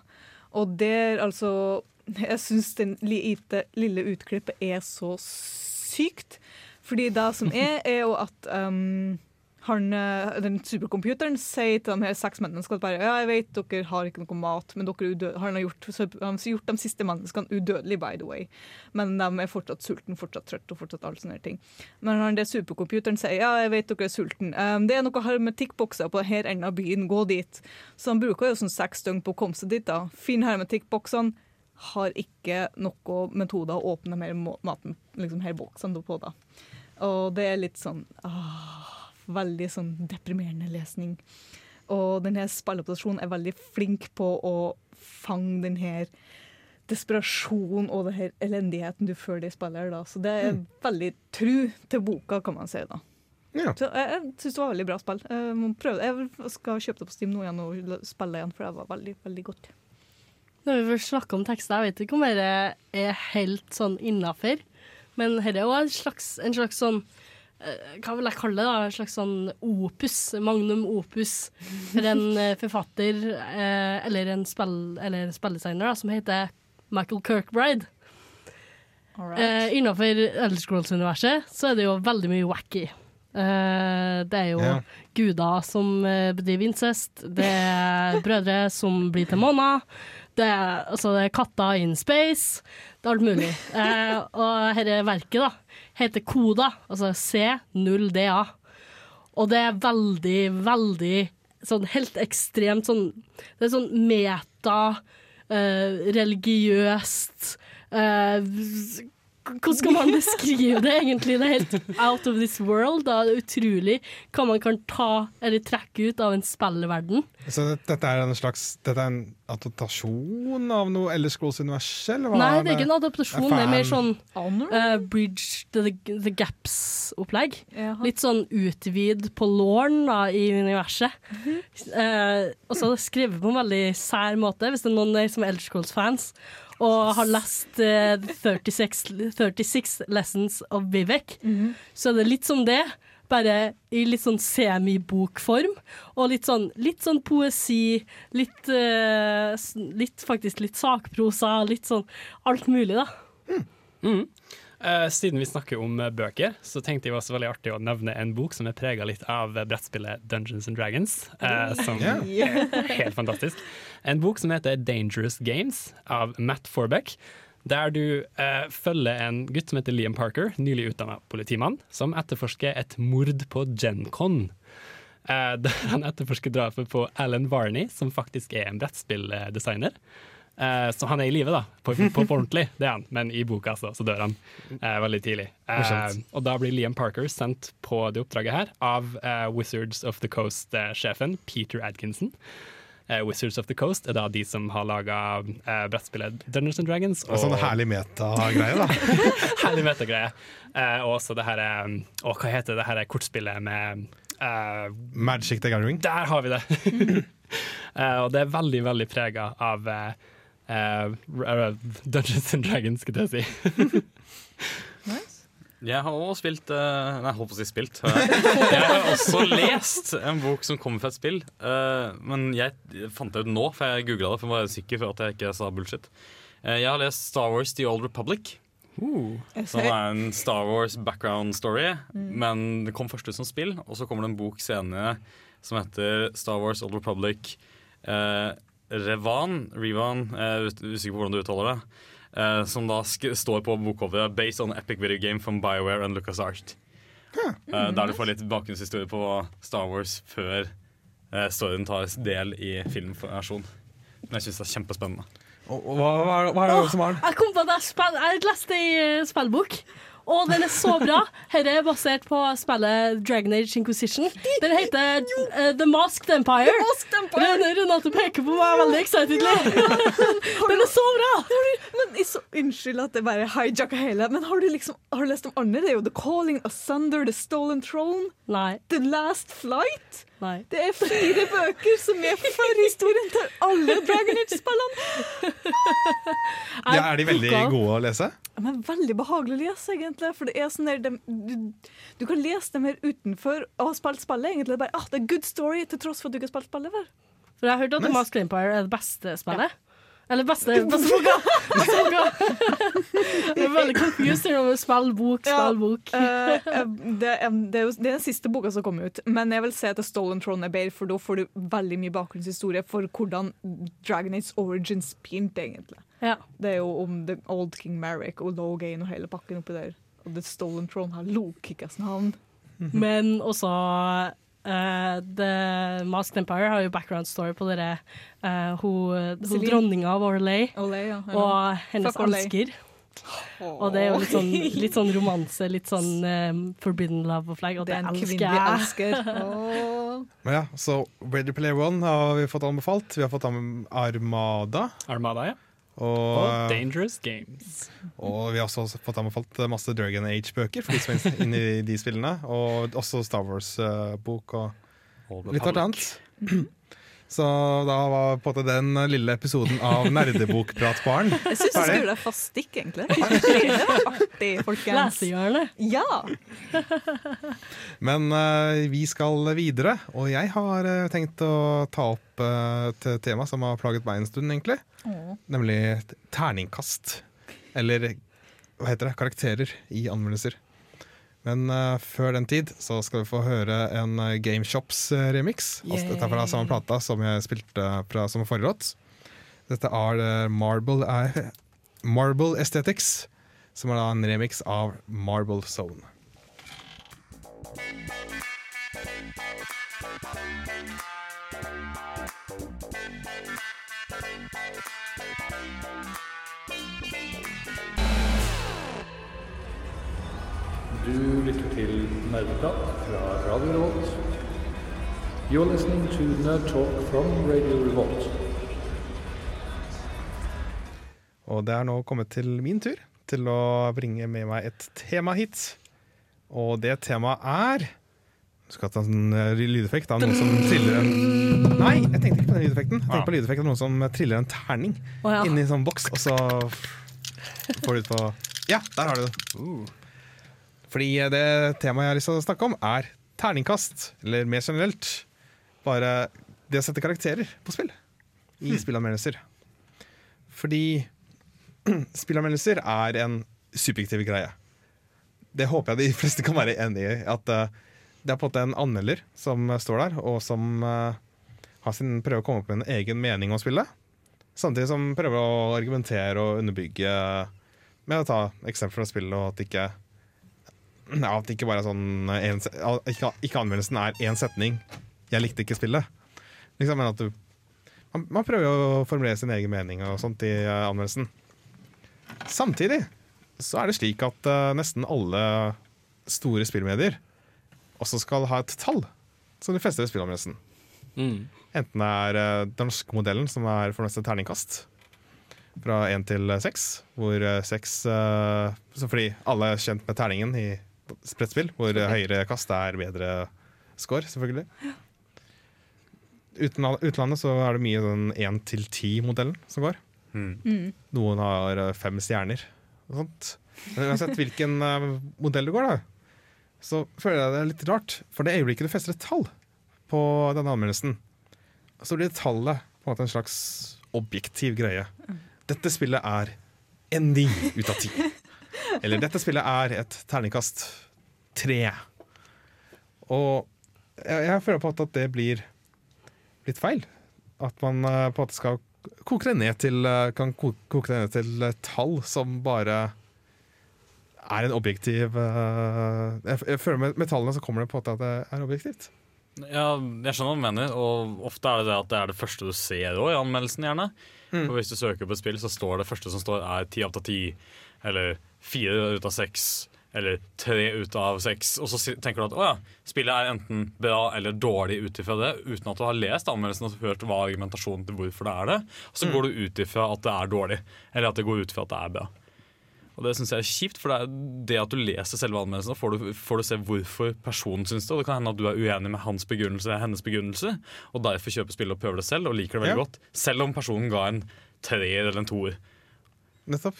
Og der, altså Jeg syns den lite, lille utklippet er så sykt. Fordi det som er, er jo at um, han, eh, den supercomputeren sier til de her seks mennene skal bare, ja, jeg vet dere har ikke noe mat, men dere er han har gjort, han har gjort de siste menneskene udødelige, by the way. Men de er fortsatt sultne, fortsatt trøtte og fortsatt alle sånne ting. Men han det supercomputeren sier ja, jeg vet dere er sultne. Um, det er noe hermetikkbokser på denne enden av byen, gå dit. Så han bruker jo sånn seks døgn på å komme seg dit. da. Finn hermetikkboksene. Har ikke noen metoder å åpne mer maten, liksom her boksene på. da. Og det er litt sånn ah, Veldig sånn deprimerende lesning. Og denne spilleoppstasjonen er veldig flink på å fange denne desperasjonen og denne elendigheten du føler i spillet. Da. Så det er Mm. veldig tru til boka, kan man si. da. Ja. Så jeg, jeg syns det var veldig bra spill. Jeg, jeg skal kjøpe det på Steam nå igjen og spille igjen, for det var veldig, veldig godt. Når vi først snakker om tekster, jeg vet ikke om dette er helt sånn innafor, men dette er òg en slags, en slags sånn hva vil jeg kalle det? da? En slags sånn opus, magnum opus, for en eh, forfatter eh, eller en, spill, eller en spilldesigner da, som heter Michael Kirkbride. Eh, Innenfor Elder Scrolls-universet så er det jo veldig mye wacky. Eh, det er jo yeah. guder som eh, bedriver incest, det er brødre som blir til måner, det er, altså, det er katter in space, det er alt mulig. Eh, og dette verket da, heter Koda, altså C0DA. Og det er veldig, veldig sånn helt ekstremt sånn Det er sånn meta, eh, religiøst eh, Hvordan skal man beskrive det, egentlig? Det er helt out of this world. Da. Det er utrolig hva man kan ta eller trekke ut av en spillverden. Så det, dette er en slags Dette er en adaptasjon av noe Ellers Scrolls-universet? eller hva Nei, det er ikke en adaptasjon, det er mer sånn eh, Bridge the, the Gaps-opplegg. Litt sånn utvid på låren da, i universet. Eh, og så skrevet på en veldig sær måte, hvis det er noen der som er Elder Scrolls-fans og har lest uh, 36, 36 Lessons of Vivek, Mhm. så er litt som det. Bare i litt sånn semibokform, og litt sånn, litt sånn poesi, litt, uh, litt faktisk litt sakprosa, litt sånn alt mulig, da. Mm. Eh, siden vi snakker om uh, bøker, så tenkte jeg også veldig artig å nevne en bok som er prega litt av eh, brettspillet Dungeons and Dragons. Uh, som yeah. er helt fantastisk. En bok som heter Dangerous Games av Matt Forbeck. Der du eh, følger en gutt som heter Liam Parker, nylig utdanna politimann, som etterforsker et mord på GenCon. Eh, der *laughs* han etterforsker drapet på Alan Varney, som faktisk er en brettspilldesigner. Eh, så han er i live, da, på, på, på ordentlig, det er han. Men i boka så, så dør han eh, veldig tidlig. Eh, og da blir Liam Parker sendt på det oppdraget her av eh, Wizards of the Coast-sjefen Peter Adkinson. Eh, Wizards of the Coast er da de som har laga eh, brettspillet Dungeons and Dragons. Og sånn herlig metagreie, da. *laughs* herlig metagreie. Eh, og også det her Og hva heter det her kortspillet med eh, Magic the Gathering. Der har vi det! *laughs* Eh, og det er veldig, veldig prega av eh, eh, Dungeons and Dragons, skulle jeg si. *laughs* Jeg har også spilt uh, Nei, holdt på å si spilt. Jeg har også lest en bok som kommer fra et spill. Uh, Men jeg fant det ut nå, for jeg googla det for å være sikker for at jeg ikke sa bullshit. Uh, Jeg har lest Star Wars The Old Republic. Som er en Star Wars background story, Mm. men det kom først ut som spill. Og så kommer det en bok senere som heter Star Wars Old Republic eh, Revan. Revan, er usikker på hvordan du uttaler det. uh, som da sk står på bokcoveret 'Based on epic video game from BioWare and LucasArts'. Uh, der du får litt bakgrunnshistorie på Star Wars før uh, storyen tar del i filmversjon. Men jeg syns det er kjempespennende. Og, og hva, hva, hva er det som er den? Jeg kom på at jeg, spill, jeg leste ei eh, spillbok, og den er så bra. Dette er basert på spillet Dragon Age Inquisition. Den heter uh, The Masked Empire. Rene- Renate peker på meg veldig excitedly. *laughs* den er så bra! Men så, Unnskyld at det bare hijacka hele, men har du liksom Har du lest om andre? Det er jo The Calling, Asunder, The Stolen Throne, Nei. The Last Flight. Nei. Det er fire bøker som er forhistorien til alle Dragon Age-spillene. *laughs* Ja, er de veldig gode å lese? Er veldig behagelig å lese, egentlig. For det er sånn der, de, du, du kan lese dem her utenfor og ha spilt spillet. egentlig. Det bare, ah, det er good story, til tross for at du ikke har spilt spillet før. For jeg har hørt at Mask Masked Empire er det beste spillet. Eller beste, beste boka! *laughs* Beste boka. Jeg er veldig confused over spill, bok, spill, bok. Eh, eh, det, er, det, er jo, det er den siste boka som kom ut, men jeg vil at The Stolen Throne er for da får du veldig mye bakgrunnshistorie for hvordan Dragon Age Origins begynte, egentlig. Ja. Det er jo om The Old King Merrick og Logan og hele pakken oppi der. Og The Stolen Throne har Lokikas navn. Men også eh, The Masked Empire har jo background story på dere Uh, hun, hun dronninga av Orlay ja. og hennes Fuck elsker. Og det er jo litt sånn, litt sånn romanse, litt sånn eh, forbidden love-opplegg, og Det det, er en elsker jeg. elsker. *laughs* Oh. Men ja, så Ready Player One har vi fått anbefalt. Vi har fått an- Armada. Armada, ja. Og, Og Dangerous Games. og vi har også fått anbefalt masse Dragon Age-bøker for de som er inne i de spillene. Og også Star Wars-bok og litt hvert annet. *clears throat* Så da var på en måte den lille episoden av Nerdebokpratbaren *laughs* Jeg syns du skulle deg fast stikk, egentlig. Det var *laughs* artig, folkens. Lesehjørnet. Ja. Men uh, vi skal videre, og jeg har uh, tenkt å ta opp uh, et tema som har plaget meg en stund, egentlig. Mm. Nemlig terningkast. Eller hva heter det? Karakterer i anmeldelser. Men uh, før den tid så skal vi få høre en uh, Game Shops-remix. Altså, dette er fra samme plata som jeg spilte fra som forrige låt. Dette er eh, Marble, eh, *laughs* Marble Aesthetics, som er da en remix av Marble Zone. Du lytter til Nerdeprat fra Radio Revolt. You're listening to Nerd Talk from Radio Revolt. Og det er nå kommet til min tur til å bringe med meg et tema hit. Og det temaet er Du skal ta en sånn lydeffekt av noen som triller en Nei, jeg tenkte ikke på den lydeffekten. Jeg tenkte på lydeffekten av noen som triller en terning oh, ja. inni en sånn boks, og så *laughs* får du ut på Ja, der har du det. Fordi det temaet jeg har lyst til å snakke om, er terningkast. Eller mer generelt bare det å sette karakterer på spill. I spillanmeldelser. Fordi *clears throat* spillanmeldelser er en subjektiv greie. Det håper jeg de *laughs* fleste kan være enig i. At eh, det er på en måte en anmelder som står der, og som eh, har sin, prøver å komme opp med en egen mening om spillet. Samtidig som prøver å argumentere og underbygge med å ta eksempler fra spillet, og at det ikke ja, *clears throat* at det ikke bare er sånn en, ikke, ikke anmeldelsen er én setning 'jeg likte ikke spillet'. Liksom, men at du man, man prøver jo å formulere sin egen mening og sånt i eh, anmeldelsen. Samtidig så er det slik at uh, nesten alle store spillmedier også skal ha et tall, som de fleste ved spillanmeldelsen. Mm. Enten det er uh, den norske modellen, som er for det meste terningkast, fra én til seks, hvor eh, seks eh, Fordi alle er kjent med terningen i sprettspill, hvor høyere kast er bedre score, selvfølgelig. Uten utlandet så er det mye den én til ti-modellen som går. Mm. Noen har eh, fem stjerner og sånt. Men uansett hvilken eh, modell du går, da, så føler jeg det er litt rart. For det øyeblikket du fester et tall på denne anmeldelsen, så blir tallet på en måte en slags objektiv greie. Dette spillet er en ni ut av ti. *laughs* Eller dette spillet er et terningkast tre. Og jeg, jeg føler på at det blir litt feil. At man eh, på en måte skal koke det ned til, eh, kan koke det ned til eh, tall som bare er en objektiv jeg, føler med, med tallene så kommer det på at det er objektivt. Ja, jeg skjønner hva du mener, og ofte er det det at det er det første du ser også, i anmeldelsen. gjerne Mm. For Hvis du søker på et spill, så står det første som står er ti av ti, eller fire ut av seks, eller tre ut av seks. Og så tenker du at å ja, spillet er enten bra eller dårlig ut ifra det, uten at du har lest anmeldelsen og hørt hva argumentasjonen til hvorfor det er det. Og så Mm. går du ut ifra at det er dårlig, eller at det går ut ifra at det er bra. Og det syns jeg er kjipt, for det, er det at du leser selve anmeldelsen, får du, får du se hvorfor personen syns det. Og det kan hende at du er uenig med hans begrunnelse hennes begrunnelse, og derfor kjøper spillet og prøver det selv og liker det veldig Ja. godt. Selv om personen ga en treer eller en toer. Nettopp.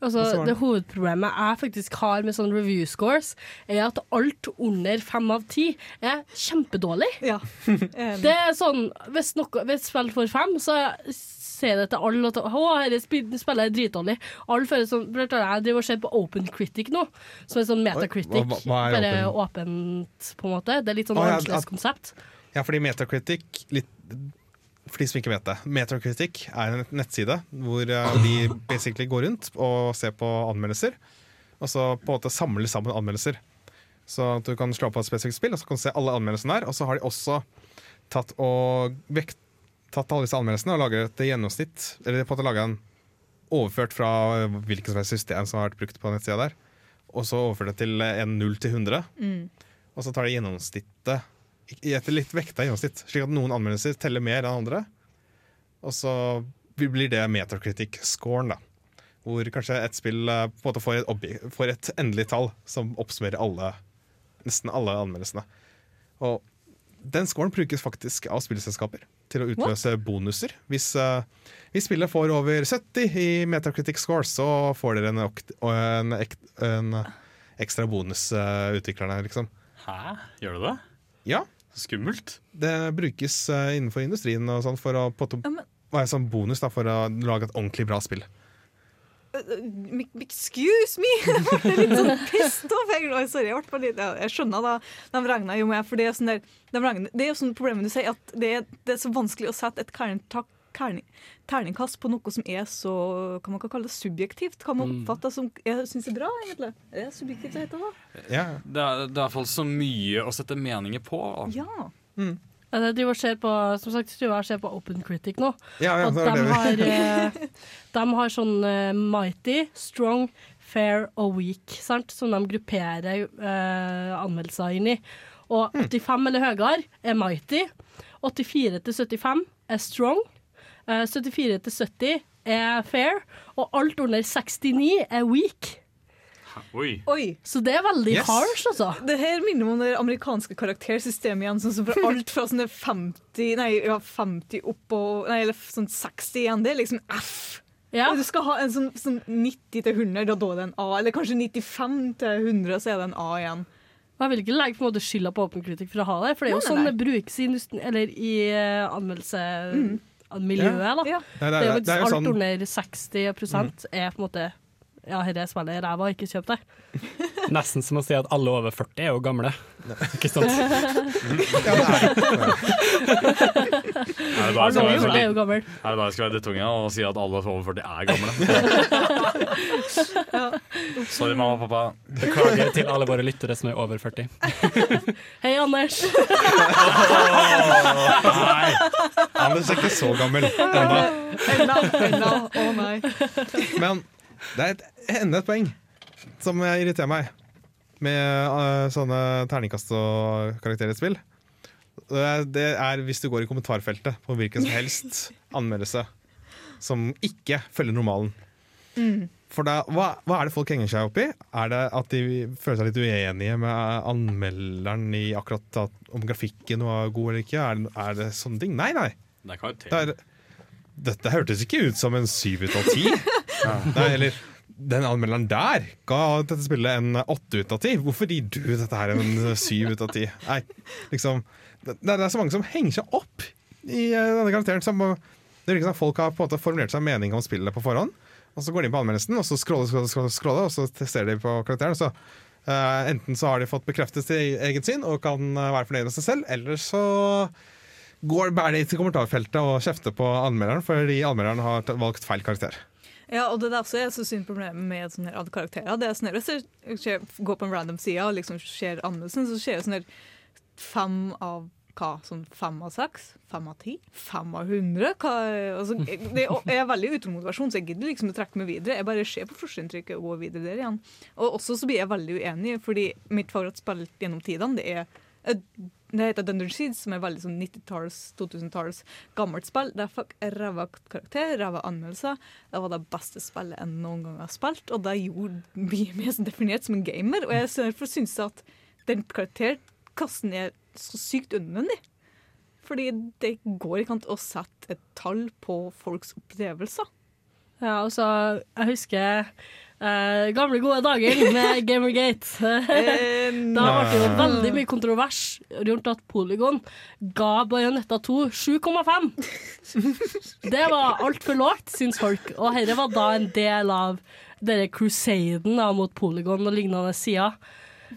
Altså, det det- hovedproblemet jeg faktisk har med sånne review scores, er at alt under fem av ti er kjempedårlig. Ja. *laughs* Det er sånn, hvis, noe, hvis spill får fem, så sier det til alle at å, dette sp- spillet er dritdårlig. Alle føler sånn Jeg driver og ser på Open Critic nå, som er sånn metacritic. Hva- hva er bare åpent, på en måte. Det er litt sånn annerledes konsept. Ja, fordi Metacritic litt, For de som ikke vet det. Metacritic er en nettside hvor eh, de basically går rundt og ser på anmeldelser. Og så på en måte samler sammen anmeldelser. Så du kan slå på et spesifikt spill, og så kan du se alle anmeldelsene der. Og så har de også tatt, og vekt, tatt alle disse anmeldelsene og laget et gjennomsnitt. Eller på en måte lager en overført fra hvilket som helst system som har vært brukt på nettsida der. Og så overført det til en 0 til 100. Mm. Og så tar de gjennomsnittet i et litt vekta gjennomsnitt, slik at noen anmeldelser teller mer enn andre. Og så blir det metacritic-scoren, da. Hvor kanskje et spill eh, på en måte får et, obje- får et endelig tall som oppsummerer alle, nesten alle anmeldelsene. Og den scoren brukes faktisk av spillselskaper til å utløse bonuser. Hvis, uh, hvis spillet får over 70 i Metacritic score, så får dere en, en, en ekstra bonus, uh, utviklerne, liksom. Hæ? Gjør du det? Ja. Skummelt. Det brukes eh, innenfor industrien og sånn for å på en måte være sånn bonus da, for å lage et ordentlig bra spill. Mi- Excuse me! *laughs* Jeg ble litt sånn pissed off. Jeg, sorry, jeg, ble litt, ja, jeg skjønner da, de regna jo med, for det er, sånn der, de det er jo sånn problemet du sier, at det er, det er så vanskelig å sette et terning- terning- terningkast på noe som er så hva man kan kalle det, subjektivt. Hva man Mm. oppfatter som jeg syns er bra, egentlig. Er det subjektivt det heter? da? Det, er, det er i hvert fall så mye å sette meninger på. Ja. Jeg driver ser på, som sagt, jeg ser på Open Critic nå. Ja, ja, og er de har, eh, *laughs* de har sånn uh, mighty, strong, fair og weak, sant? som de grupperer uh, anmeldelser inn i. Og 85 eller høyere er mighty. 84 til 75 er strong. Eh, 74 til 70 er fair. Og alt under 69 er weak. Oi. Oi. Så det er veldig harsh, altså. Det her minner meg om det amerikanske karaktersystemet igjen. Sånn som fra *laughs* alt fra sånne 50 Nei, ja, 50 opp og Nei, eller sånn 60 igjen. Det er liksom F. Og du skal ha en sånn, sånn 90 til 100, da da er det en A. Eller kanskje 95 til 100, så er det en A igjen. Og Jeg vil ikke legge på en måte skylda på Open Critic for å ha det, for det er jo Nei, sånn nei. det brukes i, i uh, anmeldelsemiljøet. Ja. da. Ja. Det er det jo er- det er jo alt sånn- under 60 er på en måte Ja, dette spillet er ræva, ikke kjøp det. *laughs* Nesten som å si at alle over 40 er jo gamle. *laughs* Ikke sant? Er jeg Alle over 40 er jo gammel. Er det da jeg skal være drittunge og si at alle over 40 er gamle? *laughs* Sorry, mamma og pappa. Beklager til alle våre lyttere som er over 40. Hei, Anders. Nei, Anders er ikke så gammel ennå. Enda, enda. Å nei. Men det er et, enda et poeng som irriterer meg med uh, sånne terningkast og karakterer i spill. Det er, er hvis du går i kommentarfeltet på hvilken som helst *laughs* anmeldelse som ikke følger normalen. Mm. For da, hva, hva er det folk henger seg opp i? Er det at de føler seg litt uenige med anmelderen i akkurat at, om grafikken var god eller ikke? Er, det- er det sånne ting? Nei, nei. Det er. Det er, dette hørtes ikke ut som en syv ut av ti. *laughs* Nei, eller den anmelderen der ga dette spillet en åtte ut av ti. Hvorfor gir du dette her en syv ut av ti? Nei, liksom det, det er så mange som henger seg opp i eh, denne karakteren. Som, det virker som folk har på en måte formulert seg en mening om spillet på forhånd. Og så går de inn på anmeldelsen, og så scroller, scroller, scroller, scroller og så tester de på karakteren. Så uh, enten så har de fått bekreftet sitt eget syn og kan eh, være fornøyd med seg selv, eller så går bærer de til kommentarfeltet og kjefter på anmelderen fordi anmelderen har valgt feil karakter. Ja, og det er også jeg så synd problemet med sånne her karakterer. Det er sånn her, Hvis jeg går på en random side og liksom ser anmeldelsen, så ser jeg sånn her fem av hva? Sånn fem av seks? Fem av ti? Fem av hundre? Altså, det, er veldig uten motivasjon, så jeg gidder liksom å trekke meg videre. Jeg bare ser på førsteinntrykket og går videre der igjen. Og også så blir jeg veldig uenig, fordi mitt favorittspill gjennom tidene, det er det heter Dungeon Seeds, som er veldig sånn 90-talls, 2000-talls gammelt spill. Det fikk ræva karakter, ræva anmeldelser. Det var det beste spillet jeg noen gang har spilt, og det gjorde meg mer definert som en gamer. Og jeg derfor syns at den karakterkassen er så sykt unødvendig. Fordi det går ikke an å sette et tall på folks opplevelser. Ja, altså, jeg husker Eh, gamle, gode dager med *laughs* Gamergate. Eh, *laughs* da ble det jo veldig mye kontrovers rundt at Polygon ga Bajonetta 2 7,5. Det var altfor lågt, syns folk. Og dette var da en del av denne crusaden da, mot Polygon og lignende sider.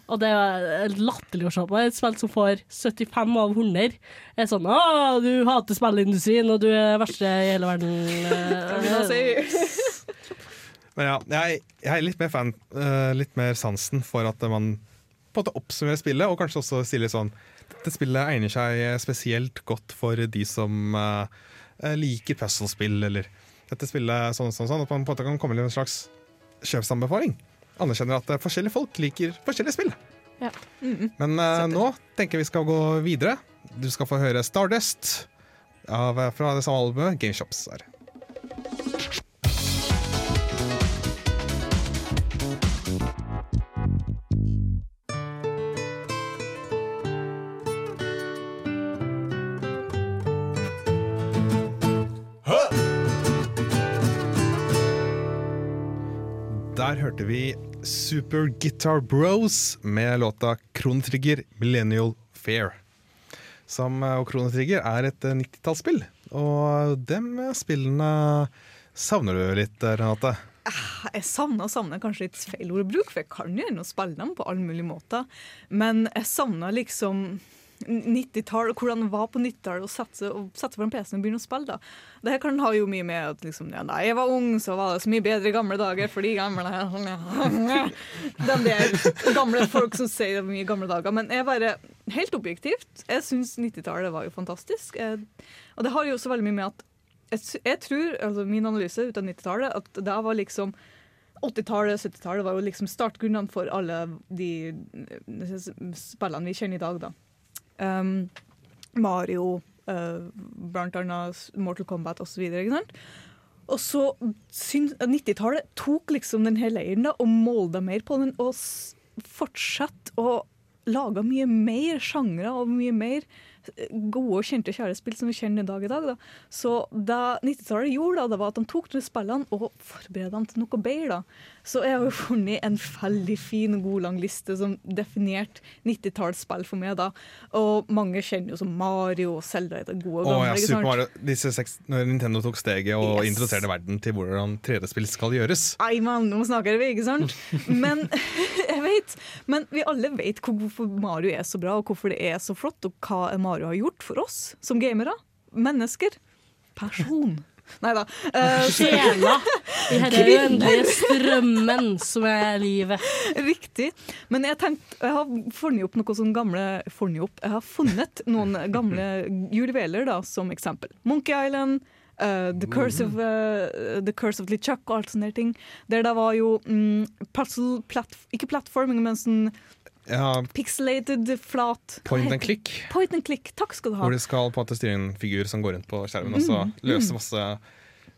Og det er latterlig å se på. Et spill som får 75 av 100, er sånn Å, du hater spillindustrien, og du er verste i hele verden. *laughs* Hva vil jeg si? Men ja, jeg, jeg er litt mer fan, uh, litt mer sansen for at man på en måte oppsummerer spillet, og kanskje også sier litt sånn Dette spillet egner seg spesielt godt for de som uh, liker puzzle-spill, eller dette spillet sånn sånn sånn. At man på en måte kan komme med en slags kjøpsanbefaling. Anerkjenner at forskjellige folk liker forskjellige spill. Ja. Men uh, nå tenker jeg vi skal gå videre. Du skal få høre Stardust av, fra det samme albumet, Gameshops. Her. Der hørte vi Super Guitar Bros med låta Kronetrigger Millennial Fair. Som, eh, og Kronetrigger er et eh, 90-tallsspill, og dem spillene savner du litt, eh, Renate? Jeg savner og savner kanskje litt feil ordbruk, for jeg kan jo ennå spille dem på alle mulige måter. Men jeg savner liksom 90-tall, hvordan det var på 90-tallet å sette, seg foran PC-en og begynne å spille. da. Det her kan ha jo mye med at liksom, ja, da jeg var ung, så var det så mye bedre i gamle dager for de gamle *laughs* De der gamle folk som sier det var mye gamle dager. Men jeg bare, helt objektivt, jeg syns 90-tallet var jo fantastisk. Jeg, og det har jo også veldig mye med at jeg, tror, altså min analyse ut av 90-tallet, at det var liksom 80-tallet, 70-tallet var jo liksom startgrunnene for alle de eh, spillene vi kjenner i dag, da. Um, Mario, uh, blant annet Mortal Kombat osv. Og så 90-tallet tok liksom den her leiren da, og molda mer på den, og fortsatte å lage mye mer sjangre og mye mer eh, gode og kjente kjærespill som vi kjenner i dag i dag. Da. Så det 90-tallet gjorde, da, det var at de tok de spillene og forberedte dem til noe bedre. Da. Så jeg har jo funnet en veldig fin god lang liste som definerte 90-tallsspill for meg. da. Og mange kjenner jo som Mario og Zelda er det gode og Oh, gamle. ja, Super? Mario. Disse seks, når Nintendo tok steget og Yes. introduserte verden til hvordan 3D-spill skal gjøres. Nei, mann, nå snakker vi, ikke sant? *laughs* Men vet, men vi alle vet hvorfor Mario er så bra, og hvorfor det er så flott, og hva Mario har gjort for oss som gamere. Mennesker. Person. *laughs* Nei da. Eh, så- Sjela *laughs* i denne uendelige strømmen som er livet. Riktig. Men jeg tenkt, jeg har funnet opp noe sånn gamle funnet opp. Jeg har funnet noen gamle juleveler da, som eksempel. Monkey Island, eh, The, Curse of, uh, The Curse of Lichuk og alt sånne ting. Der det var jo mm, puzzle, platt, ikke platforming, men sånn Ja, pixelated, flat Point and click. Point and click, takk skal du ha. Hvor du skal på måte styre en figur som går rundt på skjermen, og så Mm, løse mm. masse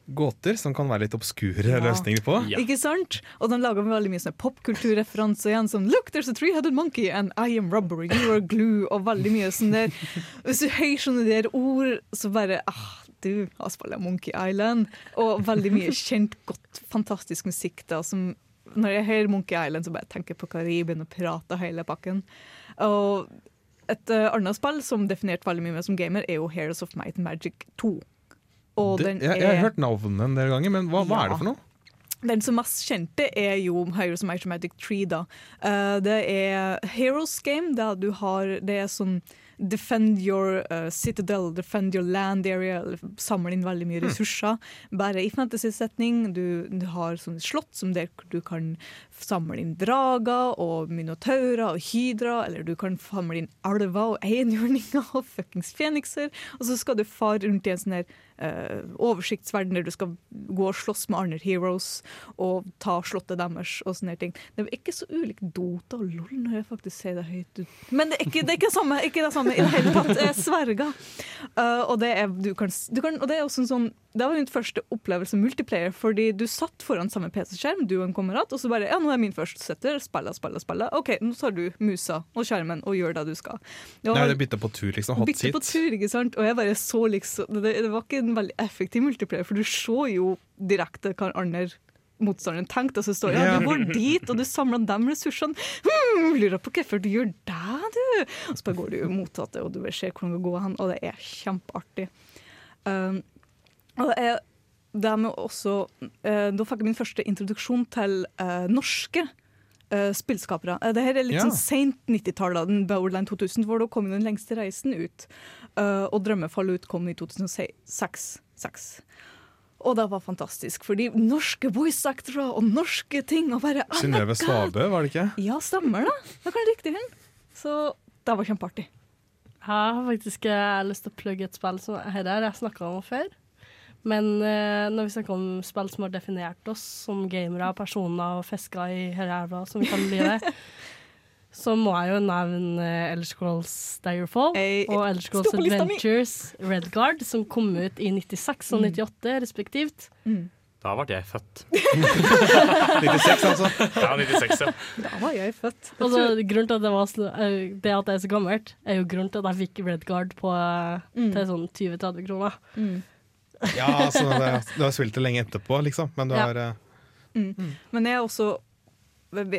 gåter som kan være litt obskure Ja. løsninger på. Ikke sant? Og de lager veldig mye popkulturreferanser igjen. som Look, there's a three-headed monkey and I am rubber, you are glue. Og veldig mye sånn der. *laughs* Hvis du hører sånne der ord, så bare ah, Du har spilt Monkey Island. Og veldig mye kjent, godt, fantastisk musikk da, som Når jeg hører Monkey Island, så bare tenker jeg på Karibien og prater hele pakken. Og et uh, annet spill som definerte veldig mye med som gamer, er jo Heroes of Might and Magic 2. Og Det, den jeg, jeg har hørt navnet en del ganger, men hva, hva er det for noe? Den som mest kjente er jo Heroes of Might and Magic 3. Da. Uh, det er Heroes game, der du har Det er sånn Defend your uh, citadel, defend your land area. Samle inn veldig mye ressurser. ressurser. Bare i fantasy-setning. Du, du har sånne slott som der du kan samle inn drager og minotaurer og hydra, eller du kan samle inn alver og einhjørninger og fuckings fenikser. Og så skal du fare rundt i en sånn her eh, oversiktsverden der du skal gå og slåss med andre heroes og ta slottet deres og sånne ting. Det er ikke så ulikt Dota og LOL når jeg faktisk sier det høyt ut. Men det er ikke det, er ikke det samme, ikke det samme i det hele tatt. Jeg sverger. Uh, og, det er, du kan, du kan, og det er også en sånn Det var min første opplevelse multiplayer, fordi du satt foran samme PC-skjerm, du og en kamerat, og så bare Ja, nå er min først. Setter, spiller, spiller, spiller. OK, nå tar du musa og skjermen og gjør det du skal. Det var- Nei, det bytta på tur, liksom. Hot Bytte på tur, ikke sant? Og jeg bare så liksom Det, det var ikke en veldig effektiv multiplayer, for du så jo direkte hva andre motstanderen tenkte, og så står det ja, du går dit, og du samler de ressursene. Hmm, lurer på hvorfor du gjør det, du! Og så bare går du motsatt det, og du ser hvordan det går hen, og det er kjempeartig. Um, og det er, det med også, uh, da fikk jeg min første introduksjon til uh, norske eh, spillskapere. Eh, det her er litt Ja. sånn sent 90-tallet, den Bowerland 2000, hvor da kom den lengste reisen ut. Uh, og Drømmefall ut kom i 2006. Seks. Og det var fantastisk, fordi norske voice actors og norske ting og bare oh Synnøve! Svabø, var det ikke? Ja, stemmer det. Det kan riktig hun. Så det var kjempeartig. Jeg har faktisk lyst til å plugge et spill som her har jeg snakka om før. Men eh, når vi snakker om spill som har definert oss som gamere, personer og fisker i ræva, som vi kaller livet, *laughs* så må jeg jo nevne uh, Elder Scrolls Direfall og Elder Scrolls Adventures Red Redguard, som kom ut i 96 og 98 respektivt. Da ble jeg født. *laughs* 96, altså? Ja, 96, ja. Da var jeg født. Altså, grunnen til at det, var eh, det at det er så gammelt, er jo grunnen til at jeg fikk Redguard på, eh, Mm. til sånn 20-30 kroner. *laughs* Ja, altså, det, du har spilt det lenge etterpå, liksom. Men du Ja. har eh, Mm. Men jeg er også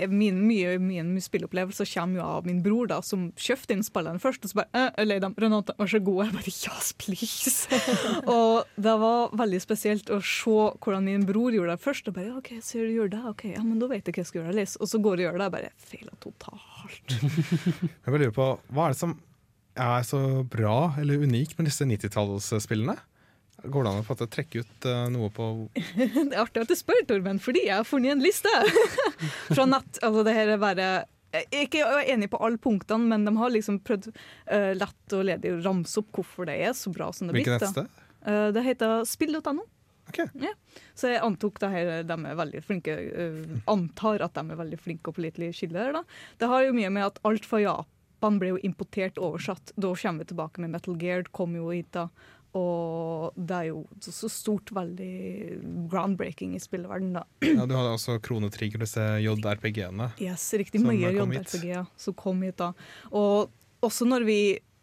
Min mye, mye spilleopplevelse kommer jo av min bror, da, som kjøpte inn spillene først. Og så bare eh, jeg dem. 'Renate, vær så god.' Jeg bare 'yes, please'. *laughs* og det var veldig spesielt å se hvordan min bror gjorde det først. Og bare, «Ja, 'OK, så du gjør det, ok, ja, men da vet jeg hva jeg skal gjøre.' Les. Og så går jeg og gjør det, jeg bare feiler totalt. *laughs* Jeg bare lurer på, Hva er det som er så bra eller unikt med disse 90-tallsspillene? Går det an å måte trekke ut uh, noe på *laughs* det er artig at du spør, Torben, fordi jeg har funnet en liste *laughs* fra nett. Altså, det her er bare jeg er ikke enig på alle punktene, men de har liksom prøvd uh, lett og ledig å ramse opp hvorfor det er så bra som det er blitt. Hvilket nettsted? Uh, det heter spill.no. Ja. Så jeg antok det her, de er veldig flinke uh, Antar at de er veldig flinke og pålitelige kilder. Det har jo mye med at alt fra Japan ble jo importert oversatt. Da kommer vi tilbake med Metal Gear, kom jo hit da. Og det er jo så stort, veldig groundbreaking i spillverdenen, da. *clears throat* Ja, Du hadde også kronetrigger, disse JRPG-ene. Yes, riktig mye hit. JRPG-er som kom hit da. Og også når vi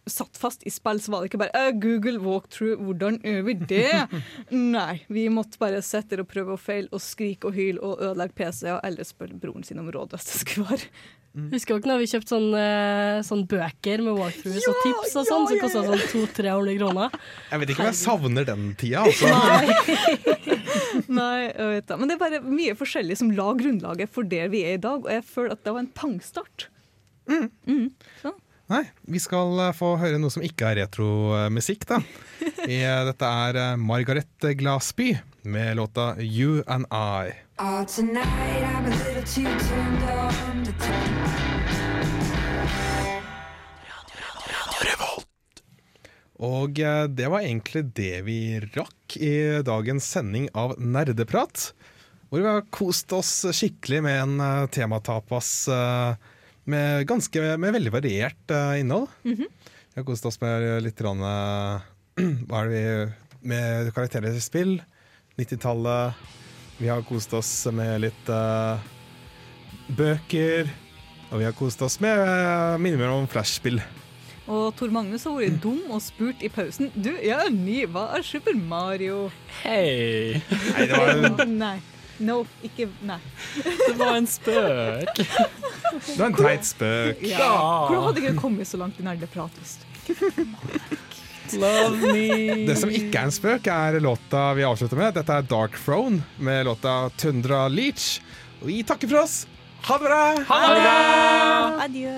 satt fast i spill, så var det ikke bare «Øh, Google walkthrough, hvordan gjør vi det? *laughs* Nei, vi måtte bare sitte og prøve og feile og skrike og hyle og ødelegge PC-er, eller spørre broren sin om råd hvis det skulle være. Husker dere når vi kjøpte sånne, eh, sånn bøker med walkthroughs og tips og sånn, som kosta sånn 200-300 kroner? Jeg vet ikke om jeg savner den tida, altså. *laughs* Nei, jeg vet da. Men det er bare mye forskjellig som la grunnlaget for der vi er i dag, og jeg føler at det var en pangstart. Mm. Så. Nei, vi skal eh, få høre noe som ikke er retromusikk, da. *laughs* Eh, dette er eh, Margaret Glasby med låta You and I. Oh, tonight I'm a little too turned on to Og det var egentlig det vi rakk i dagens sending av Nerdeprat. Hvor vi har kost oss skikkelig med en tematapas eh, med, ganske, med veldig variert eh, innhold. -hmm. Vi har kost oss med litt rann, eh, *clears throat* Hva er det vi Med karakterer i spill. 90-tallet. Vi har kost oss med litt uh, bøker. Og vi har kost oss med uh, minner om flashspill. Og Tor Magnus har vært dum og spurt i pausen Du, jeg er ny, hva er Super Mario? Hei! *laughs* Nei, det var. No, ikke Nei. *laughs* Det var en spøk. Det var en teit spøk. Ja. Hvordan hadde jeg kommet så langt i nerdeprat hvis du Love me. Det som ikke er en spøk, er låta vi avslutter med. Dette er Dark Throne med låta Tundra Leach. Og vi takker for oss. Ha det bra! Ha det bra! Adjø.